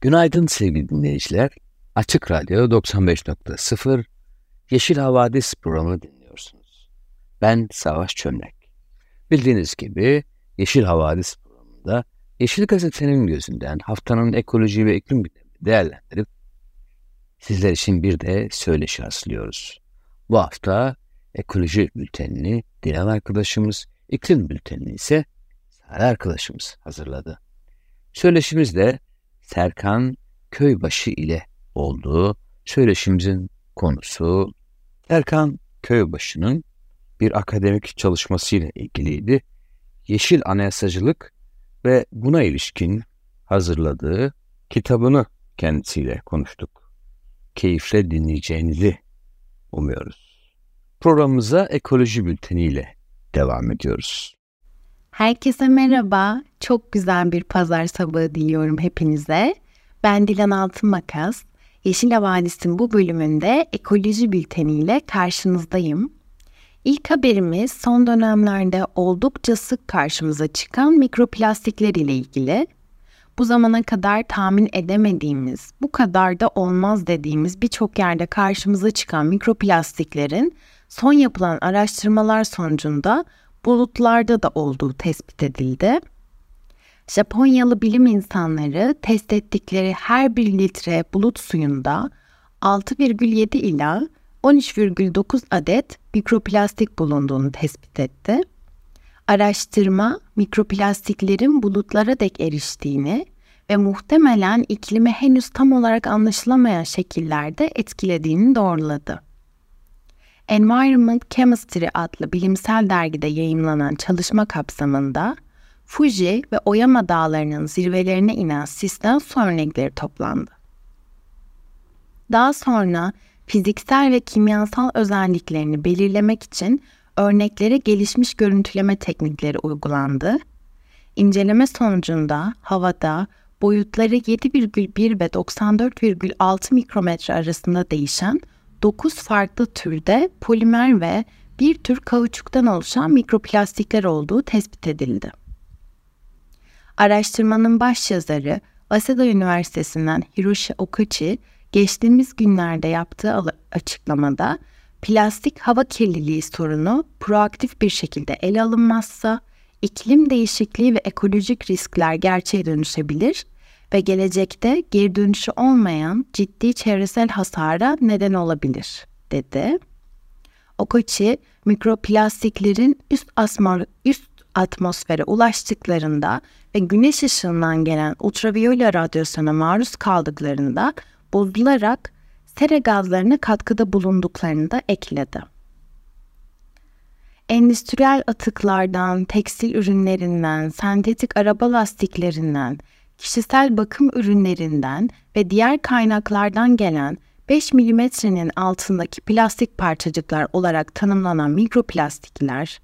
Günaydın sevgili dinleyiciler. Açık Radyo 95.0 Yeşil Havadis programını dinliyorsunuz. Ben Savaş Çömlek. Bildiğiniz gibi Yeşil Havadis programında Yeşil Gazete'nin gözünden haftanın ekoloji ve iklim gündemini değerlendirip sizler için bir de söyleşi hazırlıyoruz. Bu hafta ekoloji bültenini Dilan arkadaşımız, iklim bültenini ise Sare arkadaşımız hazırladı. Söyleşimiz de Serkan Köybaşı ile olduğu söyleşimizin konusu Serkan Köybaşı'nın bir akademik çalışmasıyla ilgiliydi. Yeşil Anayasacılık ve buna ilişkin hazırladığı kitabını kendisiyle konuştuk. Keyifle dinleyeceğinizi umuyoruz. Programımıza ekoloji bülteniyle devam ediyoruz. Herkese merhaba. Çok güzel bir pazar sabahı diliyorum hepinize. Ben Dilan Altın Makas. Yeşil Havadis'in bu bölümünde ekoloji bülteniyle karşınızdayım. İlk haberimiz son dönemlerde oldukça sık karşımıza çıkan mikroplastikler ile ilgili. Bu zamana kadar tahmin edemediğimiz, bu kadar da olmaz dediğimiz birçok yerde karşımıza çıkan mikroplastiklerin son yapılan araştırmalar sonucunda bulutlarda da olduğu tespit edildi. Japonyalı bilim insanları test ettikleri her bir litre bulut suyunda 6,7 ila 13,9 adet mikroplastik bulunduğunu tespit etti. Araştırma mikroplastiklerin bulutlara dek eriştiğini ve muhtemelen iklimi henüz tam olarak anlaşılamayan şekillerde etkilediğini doğruladı. Environment Chemistry adlı bilimsel dergide yayımlanan çalışma kapsamında Fuji ve Oyama dağlarının zirvelerine inen sistem su örnekleri toplandı. Daha sonra fiziksel ve kimyasal özelliklerini belirlemek için örneklere gelişmiş görüntüleme teknikleri uygulandı. İnceleme sonucunda havada boyutları 7,1 ve 94,6 mikrometre arasında değişen 9 farklı türde polimer ve bir tür kauçuktan oluşan mikroplastikler olduğu tespit edildi. Araştırmanın başyazarı Waseda Üniversitesi'nden Hiroshi Okachi geçtiğimiz günlerde yaptığı açıklamada plastik hava kirliliği sorunu proaktif bir şekilde ele alınmazsa iklim değişikliği ve ekolojik riskler gerçeğe dönüşebilir gelecekte geri dönüşü olmayan ciddi çevresel hasara neden olabilir, dedi. Okochi, mikroplastiklerin üst, asmor, üst atmosfere ulaştıklarında ve güneş ışığından gelen ultraviyole radyasyona maruz kaldıklarında bozularak sera gazlarına katkıda bulunduklarını da ekledi. Endüstriyel atıklardan, tekstil ürünlerinden, sentetik araba lastiklerinden, kişisel bakım ürünlerinden ve diğer kaynaklardan gelen 5 milimetrenin altındaki plastik parçacıklar olarak tanımlanan mikroplastikler,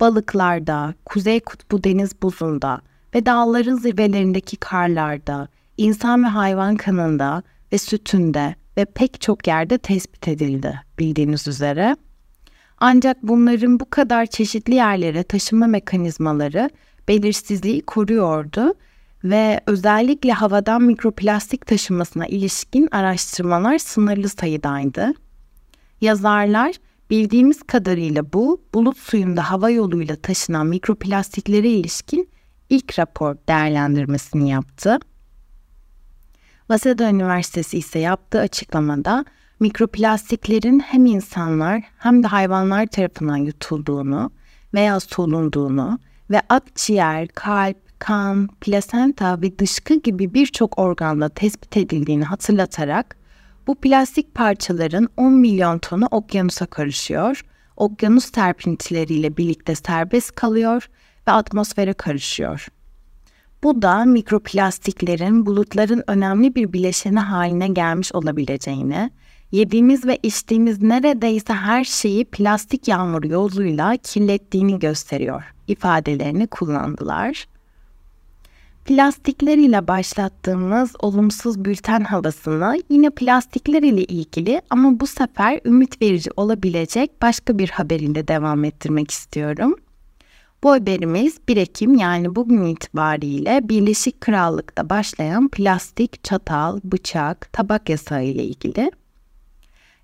balıklarda, kuzey kutbu deniz buzunda ve dağların zirvelerindeki karlarda, insan ve hayvan kanında ve sütünde ve pek çok yerde tespit edildi bildiğiniz üzere. Ancak bunların bu kadar çeşitli yerlere taşıma mekanizmaları belirsizliği koruyordu ve özellikle havadan mikroplastik taşımasına ilişkin araştırmalar sınırlı sayıdaydı. Yazarlar bildiğimiz kadarıyla bu bulut suyunda hava yoluyla taşınan mikroplastiklere ilişkin ilk rapor değerlendirmesini yaptı. Waseda Üniversitesi ise yaptığı açıklamada mikroplastiklerin hem insanlar hem de hayvanlar tarafından yutulduğunu veya solunduğunu ve akciğer, kalp, kan, plasenta ve dışkı gibi birçok organla tespit edildiğini hatırlatarak bu plastik parçaların 10 milyon tonu okyanusa karışıyor, okyanus serpintileriyle birlikte serbest kalıyor ve atmosfere karışıyor. Bu da mikroplastiklerin bulutların önemli bir bileşeni haline gelmiş olabileceğini, yediğimiz ve içtiğimiz neredeyse her şeyi plastik yağmur yoluyla kirlettiğini gösteriyor ifadelerini kullandılar. Plastikler ile başlattığımız olumsuz bülten havasını yine plastikler ile ilgili ama bu sefer ümit verici olabilecek başka bir haberiyle devam ettirmek istiyorum. Bu haberimiz 1 Ekim yani bugün itibariyle Birleşik Krallık'ta başlayan plastik, çatal, bıçak, tabak yasağı ile ilgili.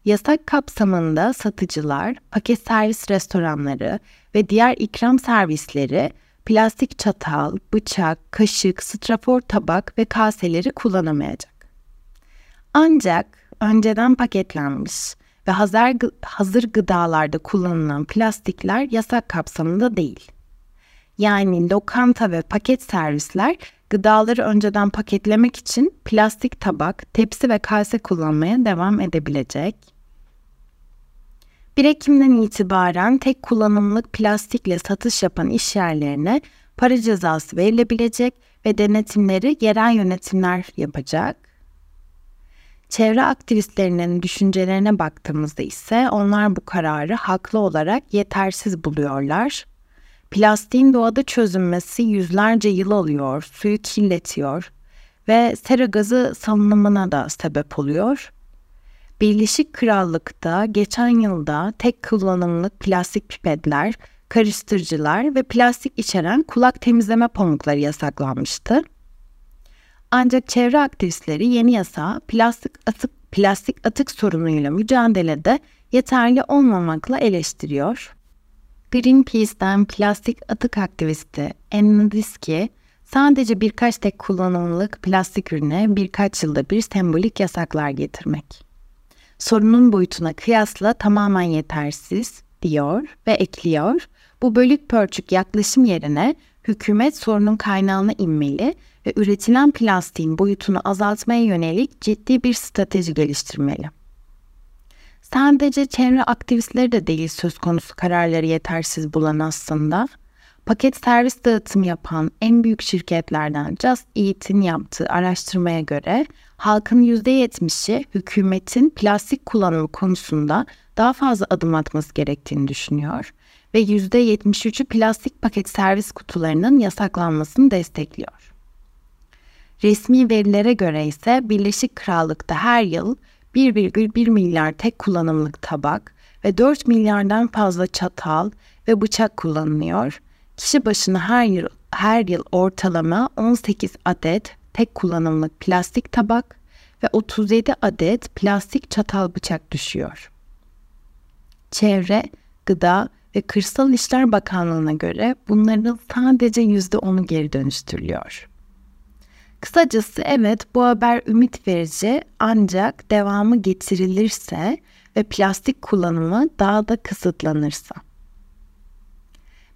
Yasak kapsamında satıcılar, paket servis restoranları ve diğer ikram servisleri plastik çatal, bıçak, kaşık, strafor tabak ve kaseleri kullanamayacak. Ancak önceden paketlenmiş ve hazır, hazır gıdalarda kullanılan plastikler yasak kapsamında değil. Yani lokanta ve paket servisler gıdaları önceden paketlemek için plastik tabak, tepsi ve kase kullanmaya devam edebilecek. 1 Ekim'den itibaren tek kullanımlık plastikle satış yapan iş yerlerine para cezası verilebilecek ve denetimleri yerel yönetimler yapacak. Çevre aktivistlerinin düşüncelerine baktığımızda ise onlar bu kararı haklı olarak yetersiz buluyorlar. Plastiğin doğada çözünmesi yüzlerce yıl alıyor, suyu kirletiyor ve sera gazı salınımına da sebep oluyor. Birleşik Krallık'ta geçen yılda tek kullanımlık plastik pipetler, karıştırıcılar ve plastik içeren kulak temizleme pamukları yasaklanmıştı. Ancak çevre aktivistleri yeni yasa plastik atık plastik atık sorunuyla mücadelede yeterli olmamakla eleştiriyor. Greenpeace'den plastik atık aktivisti Anna Diski, sadece birkaç tek kullanımlık plastik ürüne birkaç yılda bir sembolik yasaklar getirmek sorunun boyutuna kıyasla tamamen yetersiz diyor ve ekliyor. Bu bölük pörçük yaklaşım yerine hükümet sorunun kaynağına inmeli ve üretilen plastiğin boyutunu azaltmaya yönelik ciddi bir strateji geliştirmeli. Sadece çevre aktivistleri de değil söz konusu kararları yetersiz bulan aslında paket servis dağıtımı yapan en büyük şirketlerden Just Eat'in yaptığı araştırmaya göre halkın %70'i hükümetin plastik kullanımı konusunda daha fazla adım atması gerektiğini düşünüyor ve %73'ü plastik paket servis kutularının yasaklanmasını destekliyor. Resmi verilere göre ise Birleşik Krallık'ta her yıl 1,1 milyar tek kullanımlık tabak ve 4 milyardan fazla çatal ve bıçak kullanılıyor Kişi başına her yıl her yıl ortalama 18 adet tek kullanımlık plastik tabak ve 37 adet plastik çatal bıçak düşüyor. Çevre, Gıda ve Kırsal İşler Bakanlığı'na göre bunların sadece %10'u geri dönüştürülüyor. Kısacası evet bu haber ümit verici ancak devamı getirilirse ve plastik kullanımı daha da kısıtlanırsa.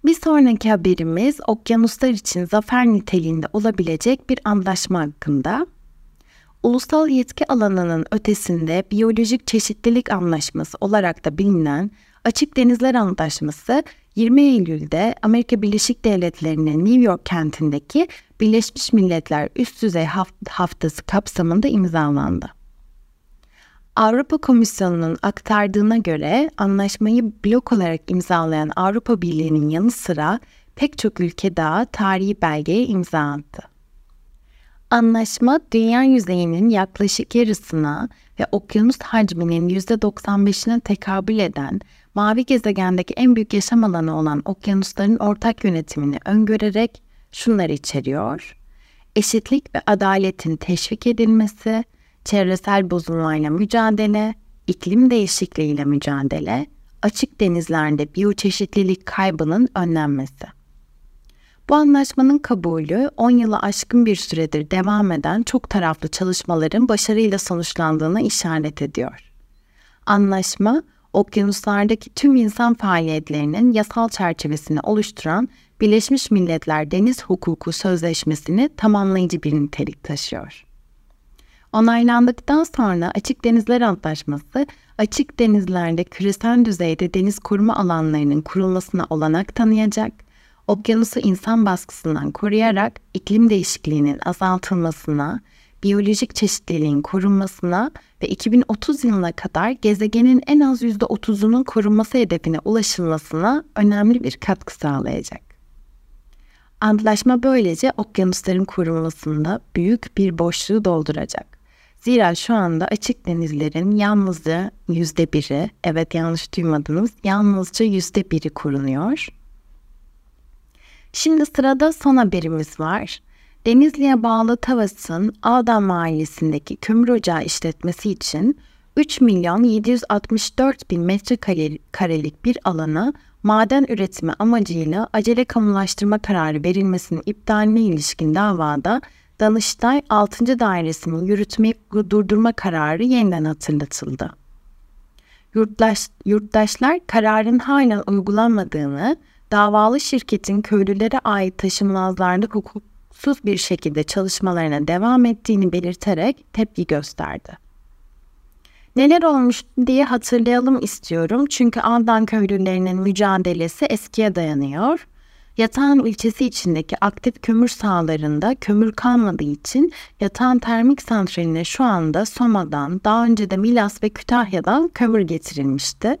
Bir sonraki haberimiz okyanuslar için zafer niteliğinde olabilecek bir anlaşma hakkında. Ulusal yetki alanının ötesinde biyolojik çeşitlilik anlaşması olarak da bilinen Açık Denizler Antlaşması 20 Eylül'de Amerika Birleşik Devletleri'nin New York kentindeki Birleşmiş Milletler Üst Düzey Haftası kapsamında imzalandı. Avrupa Komisyonu'nun aktardığına göre anlaşmayı blok olarak imzalayan Avrupa Birliği'nin yanı sıra pek çok ülke daha tarihi belgeye imza attı. Anlaşma dünya yüzeyinin yaklaşık yarısına ve okyanus hacminin %95'ine tekabül eden mavi gezegendeki en büyük yaşam alanı olan okyanusların ortak yönetimini öngörerek şunları içeriyor. Eşitlik ve adaletin teşvik edilmesi, çevresel bozulmayla mücadele, iklim değişikliğiyle mücadele, açık denizlerde biyoçeşitlilik kaybının önlenmesi. Bu anlaşmanın kabulü 10 yılı aşkın bir süredir devam eden çok taraflı çalışmaların başarıyla sonuçlandığına işaret ediyor. Anlaşma, okyanuslardaki tüm insan faaliyetlerinin yasal çerçevesini oluşturan Birleşmiş Milletler Deniz Hukuku Sözleşmesi'ni tamamlayıcı bir nitelik taşıyor. Onaylandıktan sonra Açık Denizler Antlaşması, açık denizlerde küresel düzeyde deniz koruma alanlarının kurulmasına olanak tanıyacak, okyanusu insan baskısından koruyarak iklim değişikliğinin azaltılmasına, biyolojik çeşitliliğin korunmasına ve 2030 yılına kadar gezegenin en az %30'unun korunması hedefine ulaşılmasına önemli bir katkı sağlayacak. Antlaşma böylece okyanusların korunmasında büyük bir boşluğu dolduracak. Zira şu anda açık denizlerin yalnızca yüzde biri, evet yanlış duymadınız, yalnızca yüzde biri korunuyor. Şimdi sırada son haberimiz var. Denizli'ye bağlı Tavas'ın Ağdam Mahallesi'ndeki kömür ocağı işletmesi için 3 milyon 764 bin metrekarelik bir alanı maden üretimi amacıyla acele kamulaştırma kararı verilmesinin iptaline ilişkin davada Danıştay 6. Dairesi'nin yürütmeyi durdurma kararı yeniden hatırlatıldı. Yurttaş, yurttaşlar kararın halen uygulanmadığını, davalı şirketin köylülere ait taşınmazlarda hukuksuz bir şekilde çalışmalarına devam ettiğini belirterek tepki gösterdi. Neler olmuş diye hatırlayalım istiyorum çünkü Andan köylülerinin mücadelesi eskiye dayanıyor. Yatağan ilçesi içindeki aktif kömür sahalarında kömür kalmadığı için Yatağan Termik Santrali'ne şu anda Soma'dan, daha önce de Milas ve Kütahya'dan kömür getirilmişti.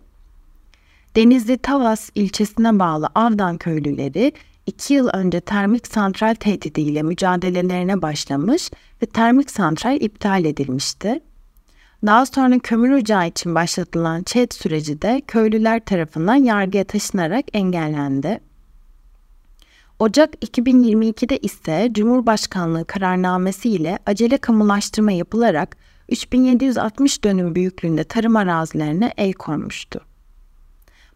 Denizli Tavas ilçesine bağlı Avdan köylüleri 2 yıl önce termik santral tehdidiyle mücadelelerine başlamış ve termik santral iptal edilmişti. Daha sonra kömür ocağı için başlatılan ÇED süreci de köylüler tarafından yargıya taşınarak engellendi. Ocak 2022'de ise Cumhurbaşkanlığı kararnamesi ile acele kamulaştırma yapılarak 3760 dönüm büyüklüğünde tarım arazilerine el konmuştu.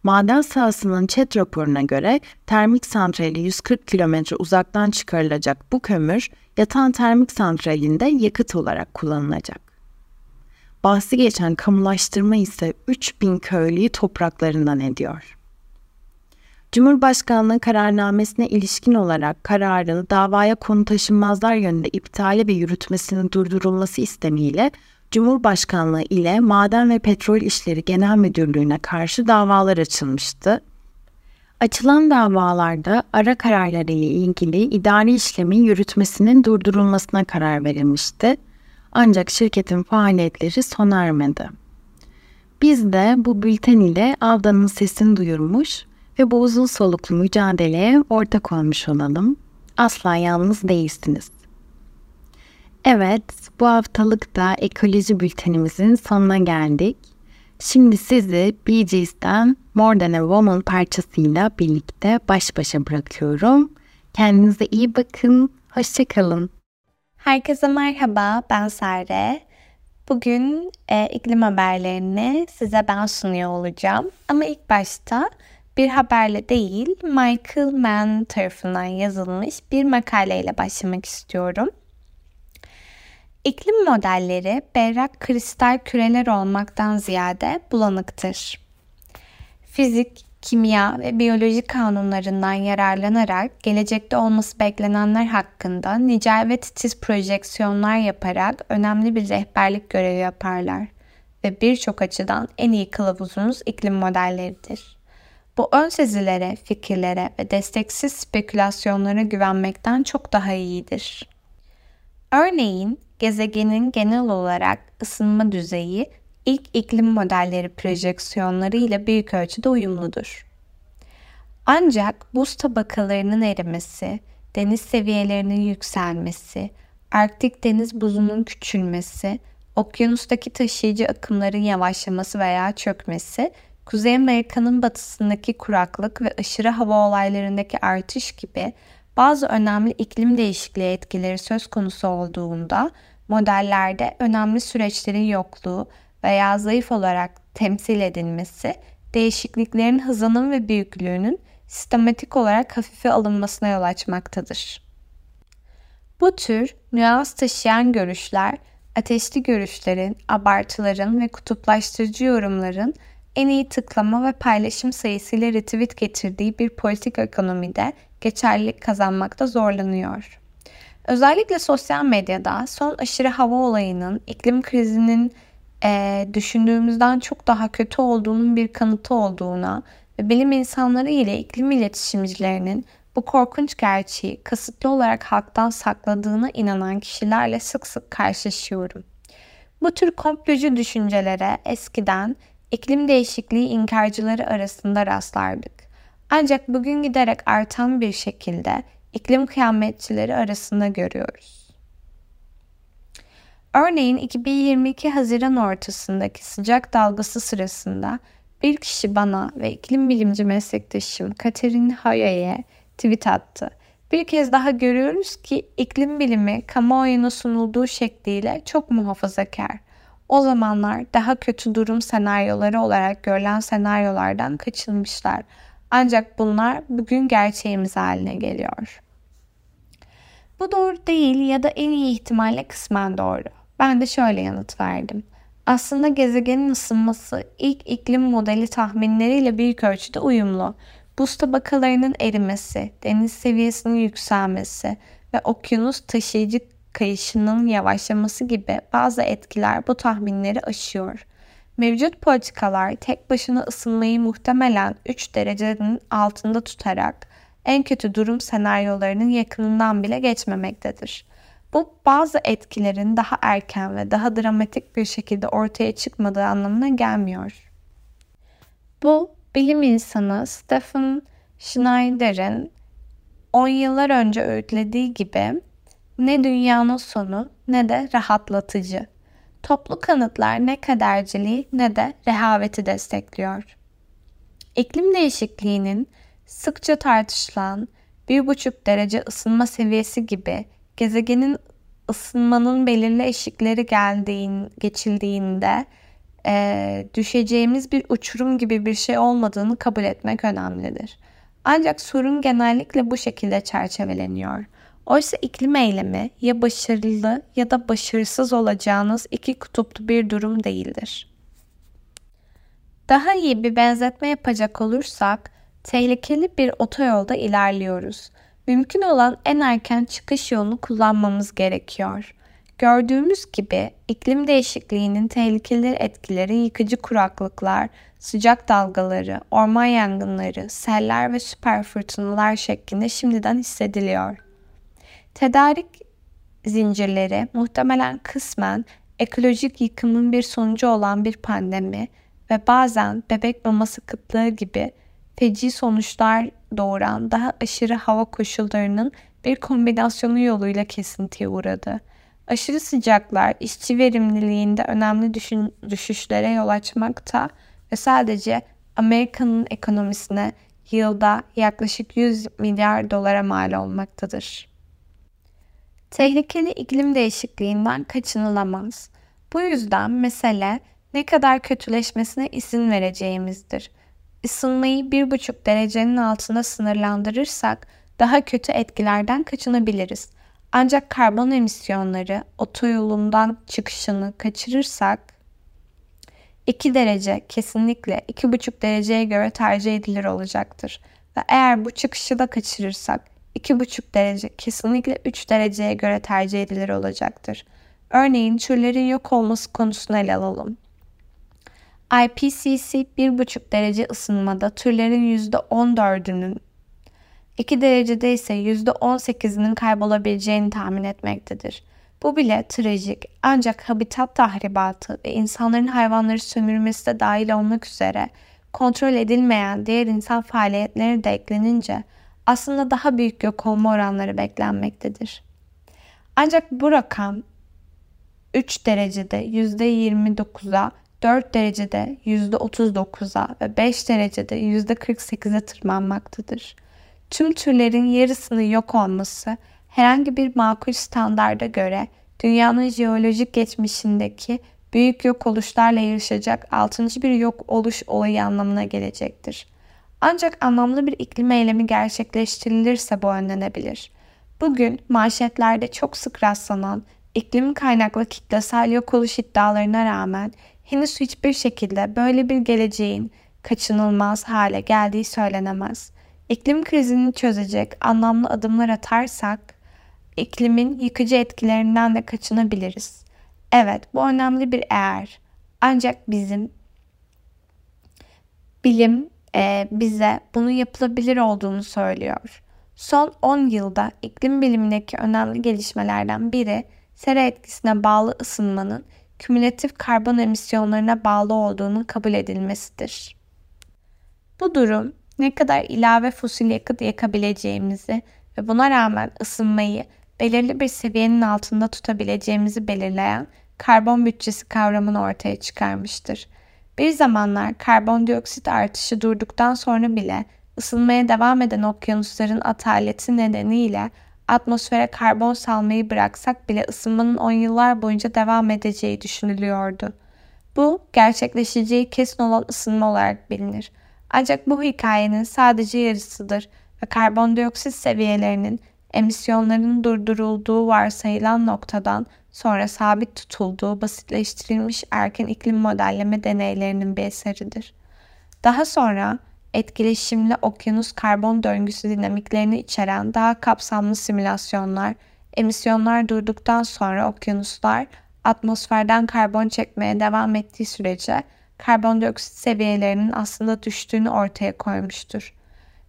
Maden sahasının ÇED raporuna göre termik santrali 140 kilometre uzaktan çıkarılacak bu kömür yatan termik santralinde yakıt olarak kullanılacak. Bahsi geçen kamulaştırma ise 3000 köylüyü topraklarından ediyor. Cumhurbaşkanlığı kararnamesine ilişkin olarak kararın davaya konu taşınmazlar yönünde iptali ve yürütmesinin durdurulması istemiyle Cumhurbaşkanlığı ile Maden ve Petrol İşleri Genel Müdürlüğü'ne karşı davalar açılmıştı. Açılan davalarda ara kararları ile ilgili idari işlemin yürütmesinin durdurulmasına karar verilmişti. Ancak şirketin faaliyetleri sona ermedi. Biz de bu bülten ile Avda'nın sesini duyurmuş ve bu uzun soluklu mücadeleye ortak olmuş olalım. Asla yalnız değilsiniz. Evet, bu haftalık da ekoloji bültenimizin sonuna geldik. Şimdi sizi Bee Gees'ten More Than A Woman parçasıyla birlikte baş başa bırakıyorum. Kendinize iyi bakın, hoşçakalın. Herkese merhaba, ben Sare. Bugün e, iklim haberlerini size ben sunuyor olacağım. Ama ilk başta bir haberle değil, Michael Mann tarafından yazılmış bir makaleyle başlamak istiyorum. İklim modelleri berrak kristal küreler olmaktan ziyade bulanıktır. Fizik, kimya ve biyoloji kanunlarından yararlanarak gelecekte olması beklenenler hakkında nicel ve titiz projeksiyonlar yaparak önemli bir rehberlik görevi yaparlar ve birçok açıdan en iyi kılavuzumuz iklim modelleridir. Bu ön sezilere, fikirlere ve desteksiz spekülasyonlara güvenmekten çok daha iyidir. Örneğin gezegenin genel olarak ısınma düzeyi ilk iklim modelleri projeksiyonları ile büyük ölçüde uyumludur. Ancak buz tabakalarının erimesi, deniz seviyelerinin yükselmesi, Arktik deniz buzunun küçülmesi, okyanustaki taşıyıcı akımların yavaşlaması veya çökmesi, Kuzey Amerika'nın batısındaki kuraklık ve aşırı hava olaylarındaki artış gibi bazı önemli iklim değişikliği etkileri söz konusu olduğunda modellerde önemli süreçlerin yokluğu veya zayıf olarak temsil edilmesi değişikliklerin hızının ve büyüklüğünün sistematik olarak hafife alınmasına yol açmaktadır. Bu tür nüans taşıyan görüşler, ateşli görüşlerin, abartıların ve kutuplaştırıcı yorumların en iyi tıklama ve paylaşım sayısıyla retweet getirdiği bir politik ekonomide geçerlilik kazanmakta zorlanıyor. Özellikle sosyal medyada son aşırı hava olayının iklim krizinin e, düşündüğümüzden çok daha kötü olduğunun bir kanıtı olduğuna ve bilim insanları ile iklim iletişimcilerinin bu korkunç gerçeği kasıtlı olarak halktan sakladığına inanan kişilerle sık sık karşılaşıyorum. Bu tür komplocu düşüncelere eskiden iklim değişikliği inkarcıları arasında rastlardık. Ancak bugün giderek artan bir şekilde iklim kıyametçileri arasında görüyoruz. Örneğin 2022 Haziran ortasındaki sıcak dalgası sırasında bir kişi bana ve iklim bilimci meslektaşım Katerin Haya'ya tweet attı. Bir kez daha görüyoruz ki iklim bilimi kamuoyuna sunulduğu şekliyle çok muhafazakar. O zamanlar daha kötü durum senaryoları olarak görülen senaryolardan kaçınmışlar. Ancak bunlar bugün gerçeğimiz haline geliyor. Bu doğru değil ya da en iyi ihtimalle kısmen doğru. Ben de şöyle yanıt verdim. Aslında gezegenin ısınması ilk iklim modeli tahminleriyle büyük ölçüde uyumlu. Buz tabakalarının erimesi, deniz seviyesinin yükselmesi ve okyanus taşıyıcı kayışının yavaşlaması gibi bazı etkiler bu tahminleri aşıyor. Mevcut politikalar tek başına ısınmayı muhtemelen 3 derecenin altında tutarak en kötü durum senaryolarının yakınından bile geçmemektedir. Bu bazı etkilerin daha erken ve daha dramatik bir şekilde ortaya çıkmadığı anlamına gelmiyor. Bu bilim insanı Stephen Schneider'in 10 yıllar önce öğütlediği gibi ne dünyanın sonu ne de rahatlatıcı. Toplu kanıtlar ne kaderciliği ne de rehaveti destekliyor. İklim değişikliğinin sıkça tartışılan 1,5 derece ısınma seviyesi gibi gezegenin ısınmanın belirli eşikleri geldiğin, geçildiğinde e, düşeceğimiz bir uçurum gibi bir şey olmadığını kabul etmek önemlidir. Ancak sorun genellikle bu şekilde çerçeveleniyor. Oysa iklim eylemi ya başarılı ya da başarısız olacağınız iki kutuplu bir durum değildir. Daha iyi bir benzetme yapacak olursak, tehlikeli bir otoyolda ilerliyoruz. Mümkün olan en erken çıkış yolunu kullanmamız gerekiyor. Gördüğümüz gibi iklim değişikliğinin tehlikeli etkileri yıkıcı kuraklıklar, sıcak dalgaları, orman yangınları, seller ve süper fırtınalar şeklinde şimdiden hissediliyor. Tedarik zincirleri muhtemelen kısmen ekolojik yıkımın bir sonucu olan bir pandemi ve bazen bebek maması kıtlığı gibi feci sonuçlar doğuran daha aşırı hava koşullarının bir kombinasyonu yoluyla kesintiye uğradı. Aşırı sıcaklar işçi verimliliğinde önemli düşün, düşüşlere yol açmakta ve sadece Amerika'nın ekonomisine yılda yaklaşık 100 milyar dolara mal olmaktadır. Tehlikeli iklim değişikliğinden kaçınılamaz. Bu yüzden mesele ne kadar kötüleşmesine izin vereceğimizdir. Isınmayı 1,5 derecenin altında sınırlandırırsak daha kötü etkilerden kaçınabiliriz. Ancak karbon emisyonları otoyolundan çıkışını kaçırırsak 2 derece kesinlikle 2,5 dereceye göre tercih edilir olacaktır. Ve eğer bu çıkışı da kaçırırsak 2,5 derece kesinlikle 3 dereceye göre tercih edilir olacaktır. Örneğin türlerin yok olması konusunu ele alalım. IPCC 1,5 derece ısınmada türlerin %14'ünün 2 derecede ise %18'inin kaybolabileceğini tahmin etmektedir. Bu bile trajik ancak habitat tahribatı ve insanların hayvanları sömürmesi de dahil olmak üzere kontrol edilmeyen diğer insan faaliyetleri de eklenince aslında daha büyük yok olma oranları beklenmektedir. Ancak bu rakam 3 derecede %29'a 4 derecede %39'a ve 5 derecede %48'e tırmanmaktadır. Tüm türlerin yarısının yok olması herhangi bir makul standarda göre dünyanın jeolojik geçmişindeki büyük yok oluşlarla yarışacak 6. bir yok oluş olayı anlamına gelecektir. Ancak anlamlı bir iklim eylemi gerçekleştirilirse bu önlenebilir. Bugün manşetlerde çok sık rastlanan iklim kaynaklı kitlesel yok oluş iddialarına rağmen henüz hiçbir şekilde böyle bir geleceğin kaçınılmaz hale geldiği söylenemez. İklim krizini çözecek anlamlı adımlar atarsak iklimin yıkıcı etkilerinden de kaçınabiliriz. Evet, bu önemli bir eğer. Ancak bizim bilim e, bize bunu yapılabilir olduğunu söylüyor. Son 10 yılda iklim bilimindeki önemli gelişmelerden biri sera etkisine bağlı ısınmanın kümülatif karbon emisyonlarına bağlı olduğunu kabul edilmesidir. Bu durum ne kadar ilave fosil yakıt yakabileceğimizi ve buna rağmen ısınmayı belirli bir seviyenin altında tutabileceğimizi belirleyen karbon bütçesi kavramını ortaya çıkarmıştır. Bir zamanlar karbondioksit artışı durduktan sonra bile ısınmaya devam eden okyanusların ataleti nedeniyle atmosfere karbon salmayı bıraksak bile ısınmanın 10 yıllar boyunca devam edeceği düşünülüyordu. Bu gerçekleşeceği kesin olan ısınma olarak bilinir. Ancak bu hikayenin sadece yarısıdır ve karbondioksit seviyelerinin emisyonların durdurulduğu varsayılan noktadan sonra sabit tutulduğu basitleştirilmiş erken iklim modelleme deneylerinin bir eseridir. Daha sonra etkileşimli okyanus karbon döngüsü dinamiklerini içeren daha kapsamlı simülasyonlar, emisyonlar durduktan sonra okyanuslar atmosferden karbon çekmeye devam ettiği sürece karbondioksit seviyelerinin aslında düştüğünü ortaya koymuştur.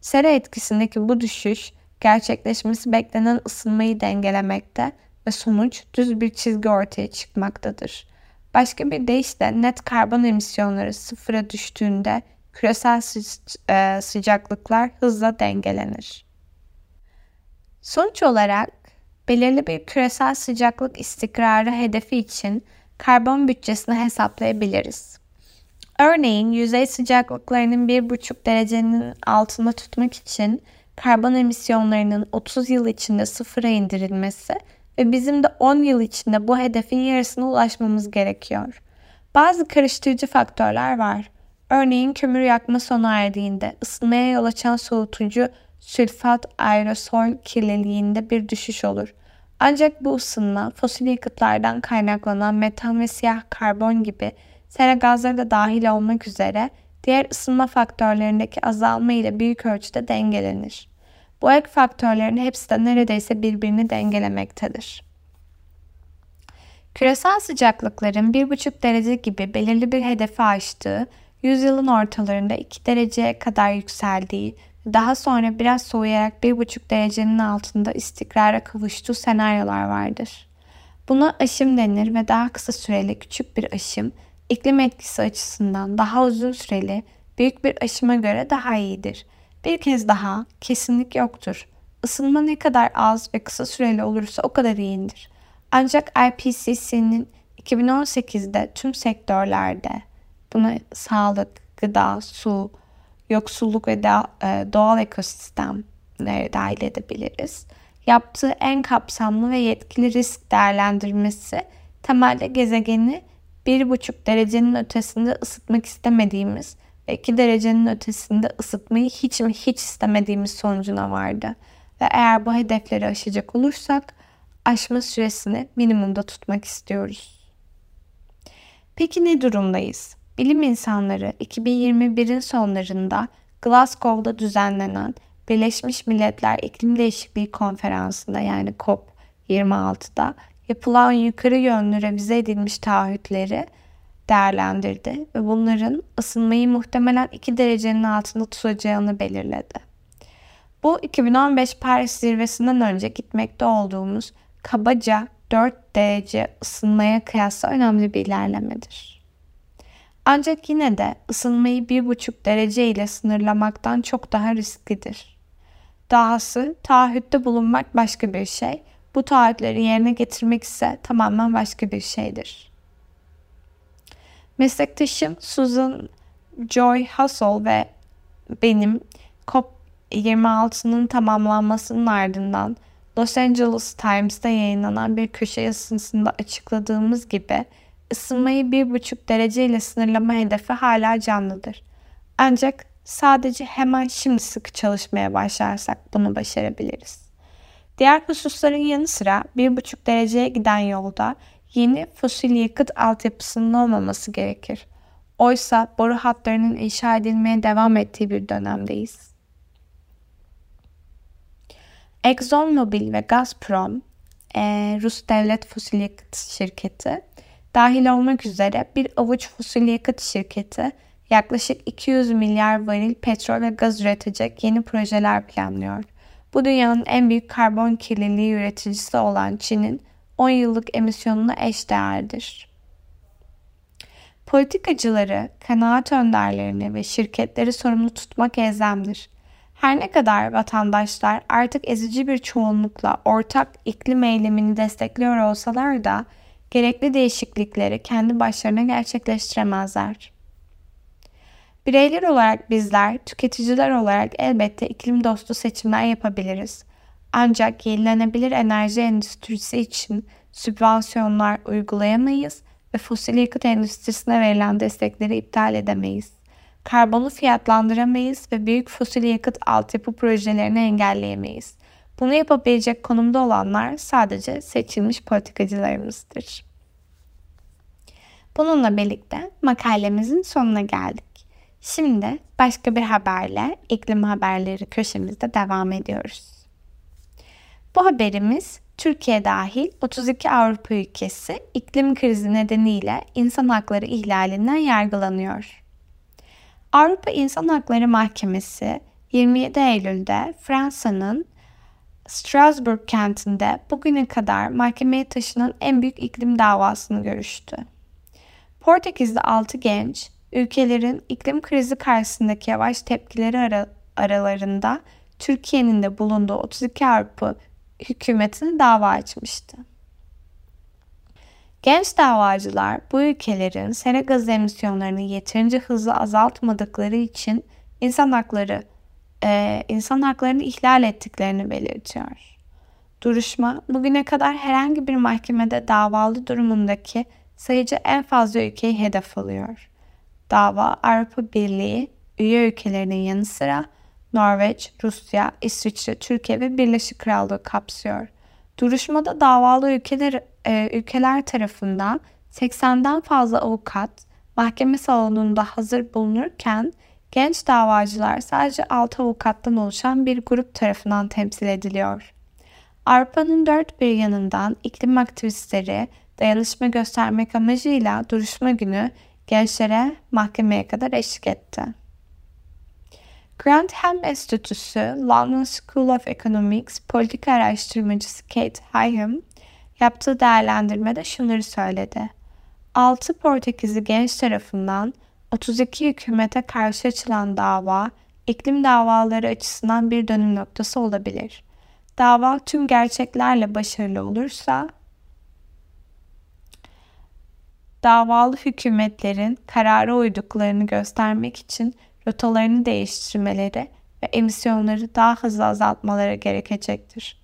Sera etkisindeki bu düşüş gerçekleşmesi beklenen ısınmayı dengelemekte ve sonuç düz bir çizgi ortaya çıkmaktadır. Başka bir deyişle net karbon emisyonları sıfıra düştüğünde küresel sı- e, sıcaklıklar hızla dengelenir. Sonuç olarak belirli bir küresel sıcaklık istikrarı hedefi için karbon bütçesini hesaplayabiliriz. Örneğin yüzey sıcaklıklarının 1,5 derecenin altında tutmak için karbon emisyonlarının 30 yıl içinde sıfıra indirilmesi ve bizim de 10 yıl içinde bu hedefin yarısına ulaşmamız gerekiyor. Bazı karıştırıcı faktörler var. Örneğin kömür yakma sona erdiğinde ısınmaya yol açan soğutucu sülfat aerosol kirliliğinde bir düşüş olur. Ancak bu ısınma fosil yakıtlardan kaynaklanan metan ve siyah karbon gibi sera gazları da dahil olmak üzere diğer ısınma faktörlerindeki azalma ile büyük ölçüde dengelenir. Bu ek faktörlerin hepsi de neredeyse birbirini dengelemektedir. Küresel sıcaklıkların 1,5 derece gibi belirli bir hedefi aştığı, yüzyılın ortalarında 2 dereceye kadar yükseldiği, daha sonra biraz soğuyarak 1,5 derecenin altında istikrara kavuştuğu senaryolar vardır. Buna aşım denir ve daha kısa süreli küçük bir aşım, iklim etkisi açısından daha uzun süreli büyük bir aşıma göre daha iyidir. Bir kez daha kesinlik yoktur. Isınma ne kadar az ve kısa süreli olursa o kadar iyidir. Ancak IPCC'nin 2018'de tüm sektörlerde buna sağlık, gıda, su, yoksulluk ve e, doğal ekosistemleri dahil edebiliriz. Yaptığı en kapsamlı ve yetkili risk değerlendirmesi temelde gezegeni 1,5 derecenin ötesinde ısıtmak istemediğimiz ve 2 derecenin ötesinde ısıtmayı hiç mi hiç istemediğimiz sonucuna vardı. Ve eğer bu hedefleri aşacak olursak aşma süresini minimumda tutmak istiyoruz. Peki ne durumdayız? Bilim insanları 2021'in sonlarında Glasgow'da düzenlenen Birleşmiş Milletler İklim Değişikliği Konferansı'nda yani COP26'da yapılan yukarı yönlü revize edilmiş taahhütleri değerlendirdi ve bunların ısınmayı muhtemelen 2 derecenin altında tutacağını belirledi. Bu 2015 Paris zirvesinden önce gitmekte olduğumuz kabaca 4 derece ısınmaya kıyasla önemli bir ilerlemedir. Ancak yine de ısınmayı 1,5 derece ile sınırlamaktan çok daha risklidir. Dahası taahhütte bulunmak başka bir şey, bu taahhütleri yerine getirmek ise tamamen başka bir şeydir. Meslektaşım Susan Joy Hustle ve benim COP26'nın tamamlanmasının ardından Los Angeles Times'ta yayınlanan bir köşe yazısında açıkladığımız gibi ısınmayı 1,5 derece ile sınırlama hedefi hala canlıdır. Ancak sadece hemen şimdi sıkı çalışmaya başlarsak bunu başarabiliriz. Diğer hususların yanı sıra 1,5 dereceye giden yolda yeni fosil yakıt altyapısının olmaması gerekir. Oysa boru hatlarının inşa edilmeye devam ettiği bir dönemdeyiz. ExxonMobil ve Gazprom, e, Rus devlet fosil yakıt şirketi, dahil olmak üzere bir avuç fosil yakıt şirketi yaklaşık 200 milyar varil petrol ve gaz üretecek yeni projeler planlıyor. Bu dünyanın en büyük karbon kirliliği üreticisi olan Çin'in 10 yıllık emisyonuna eşdeğerdir. Politikacıları, kanaat önderlerini ve şirketleri sorumlu tutmak elzemdir. Her ne kadar vatandaşlar artık ezici bir çoğunlukla ortak iklim eylemini destekliyor olsalar da gerekli değişiklikleri kendi başlarına gerçekleştiremezler. Bireyler olarak bizler, tüketiciler olarak elbette iklim dostu seçimler yapabiliriz. Ancak yenilenebilir enerji endüstrisi için sübvansiyonlar uygulayamayız ve fosil yakıt endüstrisine verilen destekleri iptal edemeyiz. Karbonu fiyatlandıramayız ve büyük fosil yakıt altyapı projelerini engelleyemeyiz. Bunu yapabilecek konumda olanlar sadece seçilmiş politikacılarımızdır. Bununla birlikte makalemizin sonuna geldik. Şimdi başka bir haberle iklim haberleri köşemizde devam ediyoruz. Bu haberimiz Türkiye dahil 32 Avrupa ülkesi iklim krizi nedeniyle insan hakları ihlalinden yargılanıyor. Avrupa İnsan Hakları Mahkemesi 27 Eylül'de Fransa'nın Strasbourg kentinde bugüne kadar mahkemeye taşınan en büyük iklim davasını görüştü. Portekizli 6 genç, ülkelerin iklim krizi karşısındaki yavaş tepkileri ara, aralarında Türkiye'nin de bulunduğu 32 Avrupa hükümetine dava açmıştı. Genç davacılar bu ülkelerin sera gazı emisyonlarını yeterince hızlı azaltmadıkları için insan hakları e, insan haklarını ihlal ettiklerini belirtiyor. Duruşma bugüne kadar herhangi bir mahkemede davalı durumundaki sayıcı en fazla ülkeyi hedef alıyor. Dava Avrupa Birliği üye ülkelerinin yanı sıra Norveç, Rusya, İsviçre, Türkiye ve Birleşik Krallığı kapsıyor. Duruşmada davalı ülkeler, e, ülkeler tarafından 80'den fazla avukat mahkeme salonunda hazır bulunurken genç davacılar sadece 6 avukattan oluşan bir grup tarafından temsil ediliyor. Avrupa'nın dört bir yanından iklim aktivistleri dayanışma göstermek amacıyla duruşma günü gençlere mahkemeye kadar eşlik etti. Grantham Enstitüsü London School of Economics politika araştırmacısı Kate Hyam yaptığı değerlendirmede şunları söyledi. 6 Portekizli genç tarafından 32 hükümete karşı açılan dava iklim davaları açısından bir dönüm noktası olabilir. Dava tüm gerçeklerle başarılı olursa davalı hükümetlerin karara uyduklarını göstermek için rotalarını değiştirmeleri ve emisyonları daha hızlı azaltmaları gerekecektir.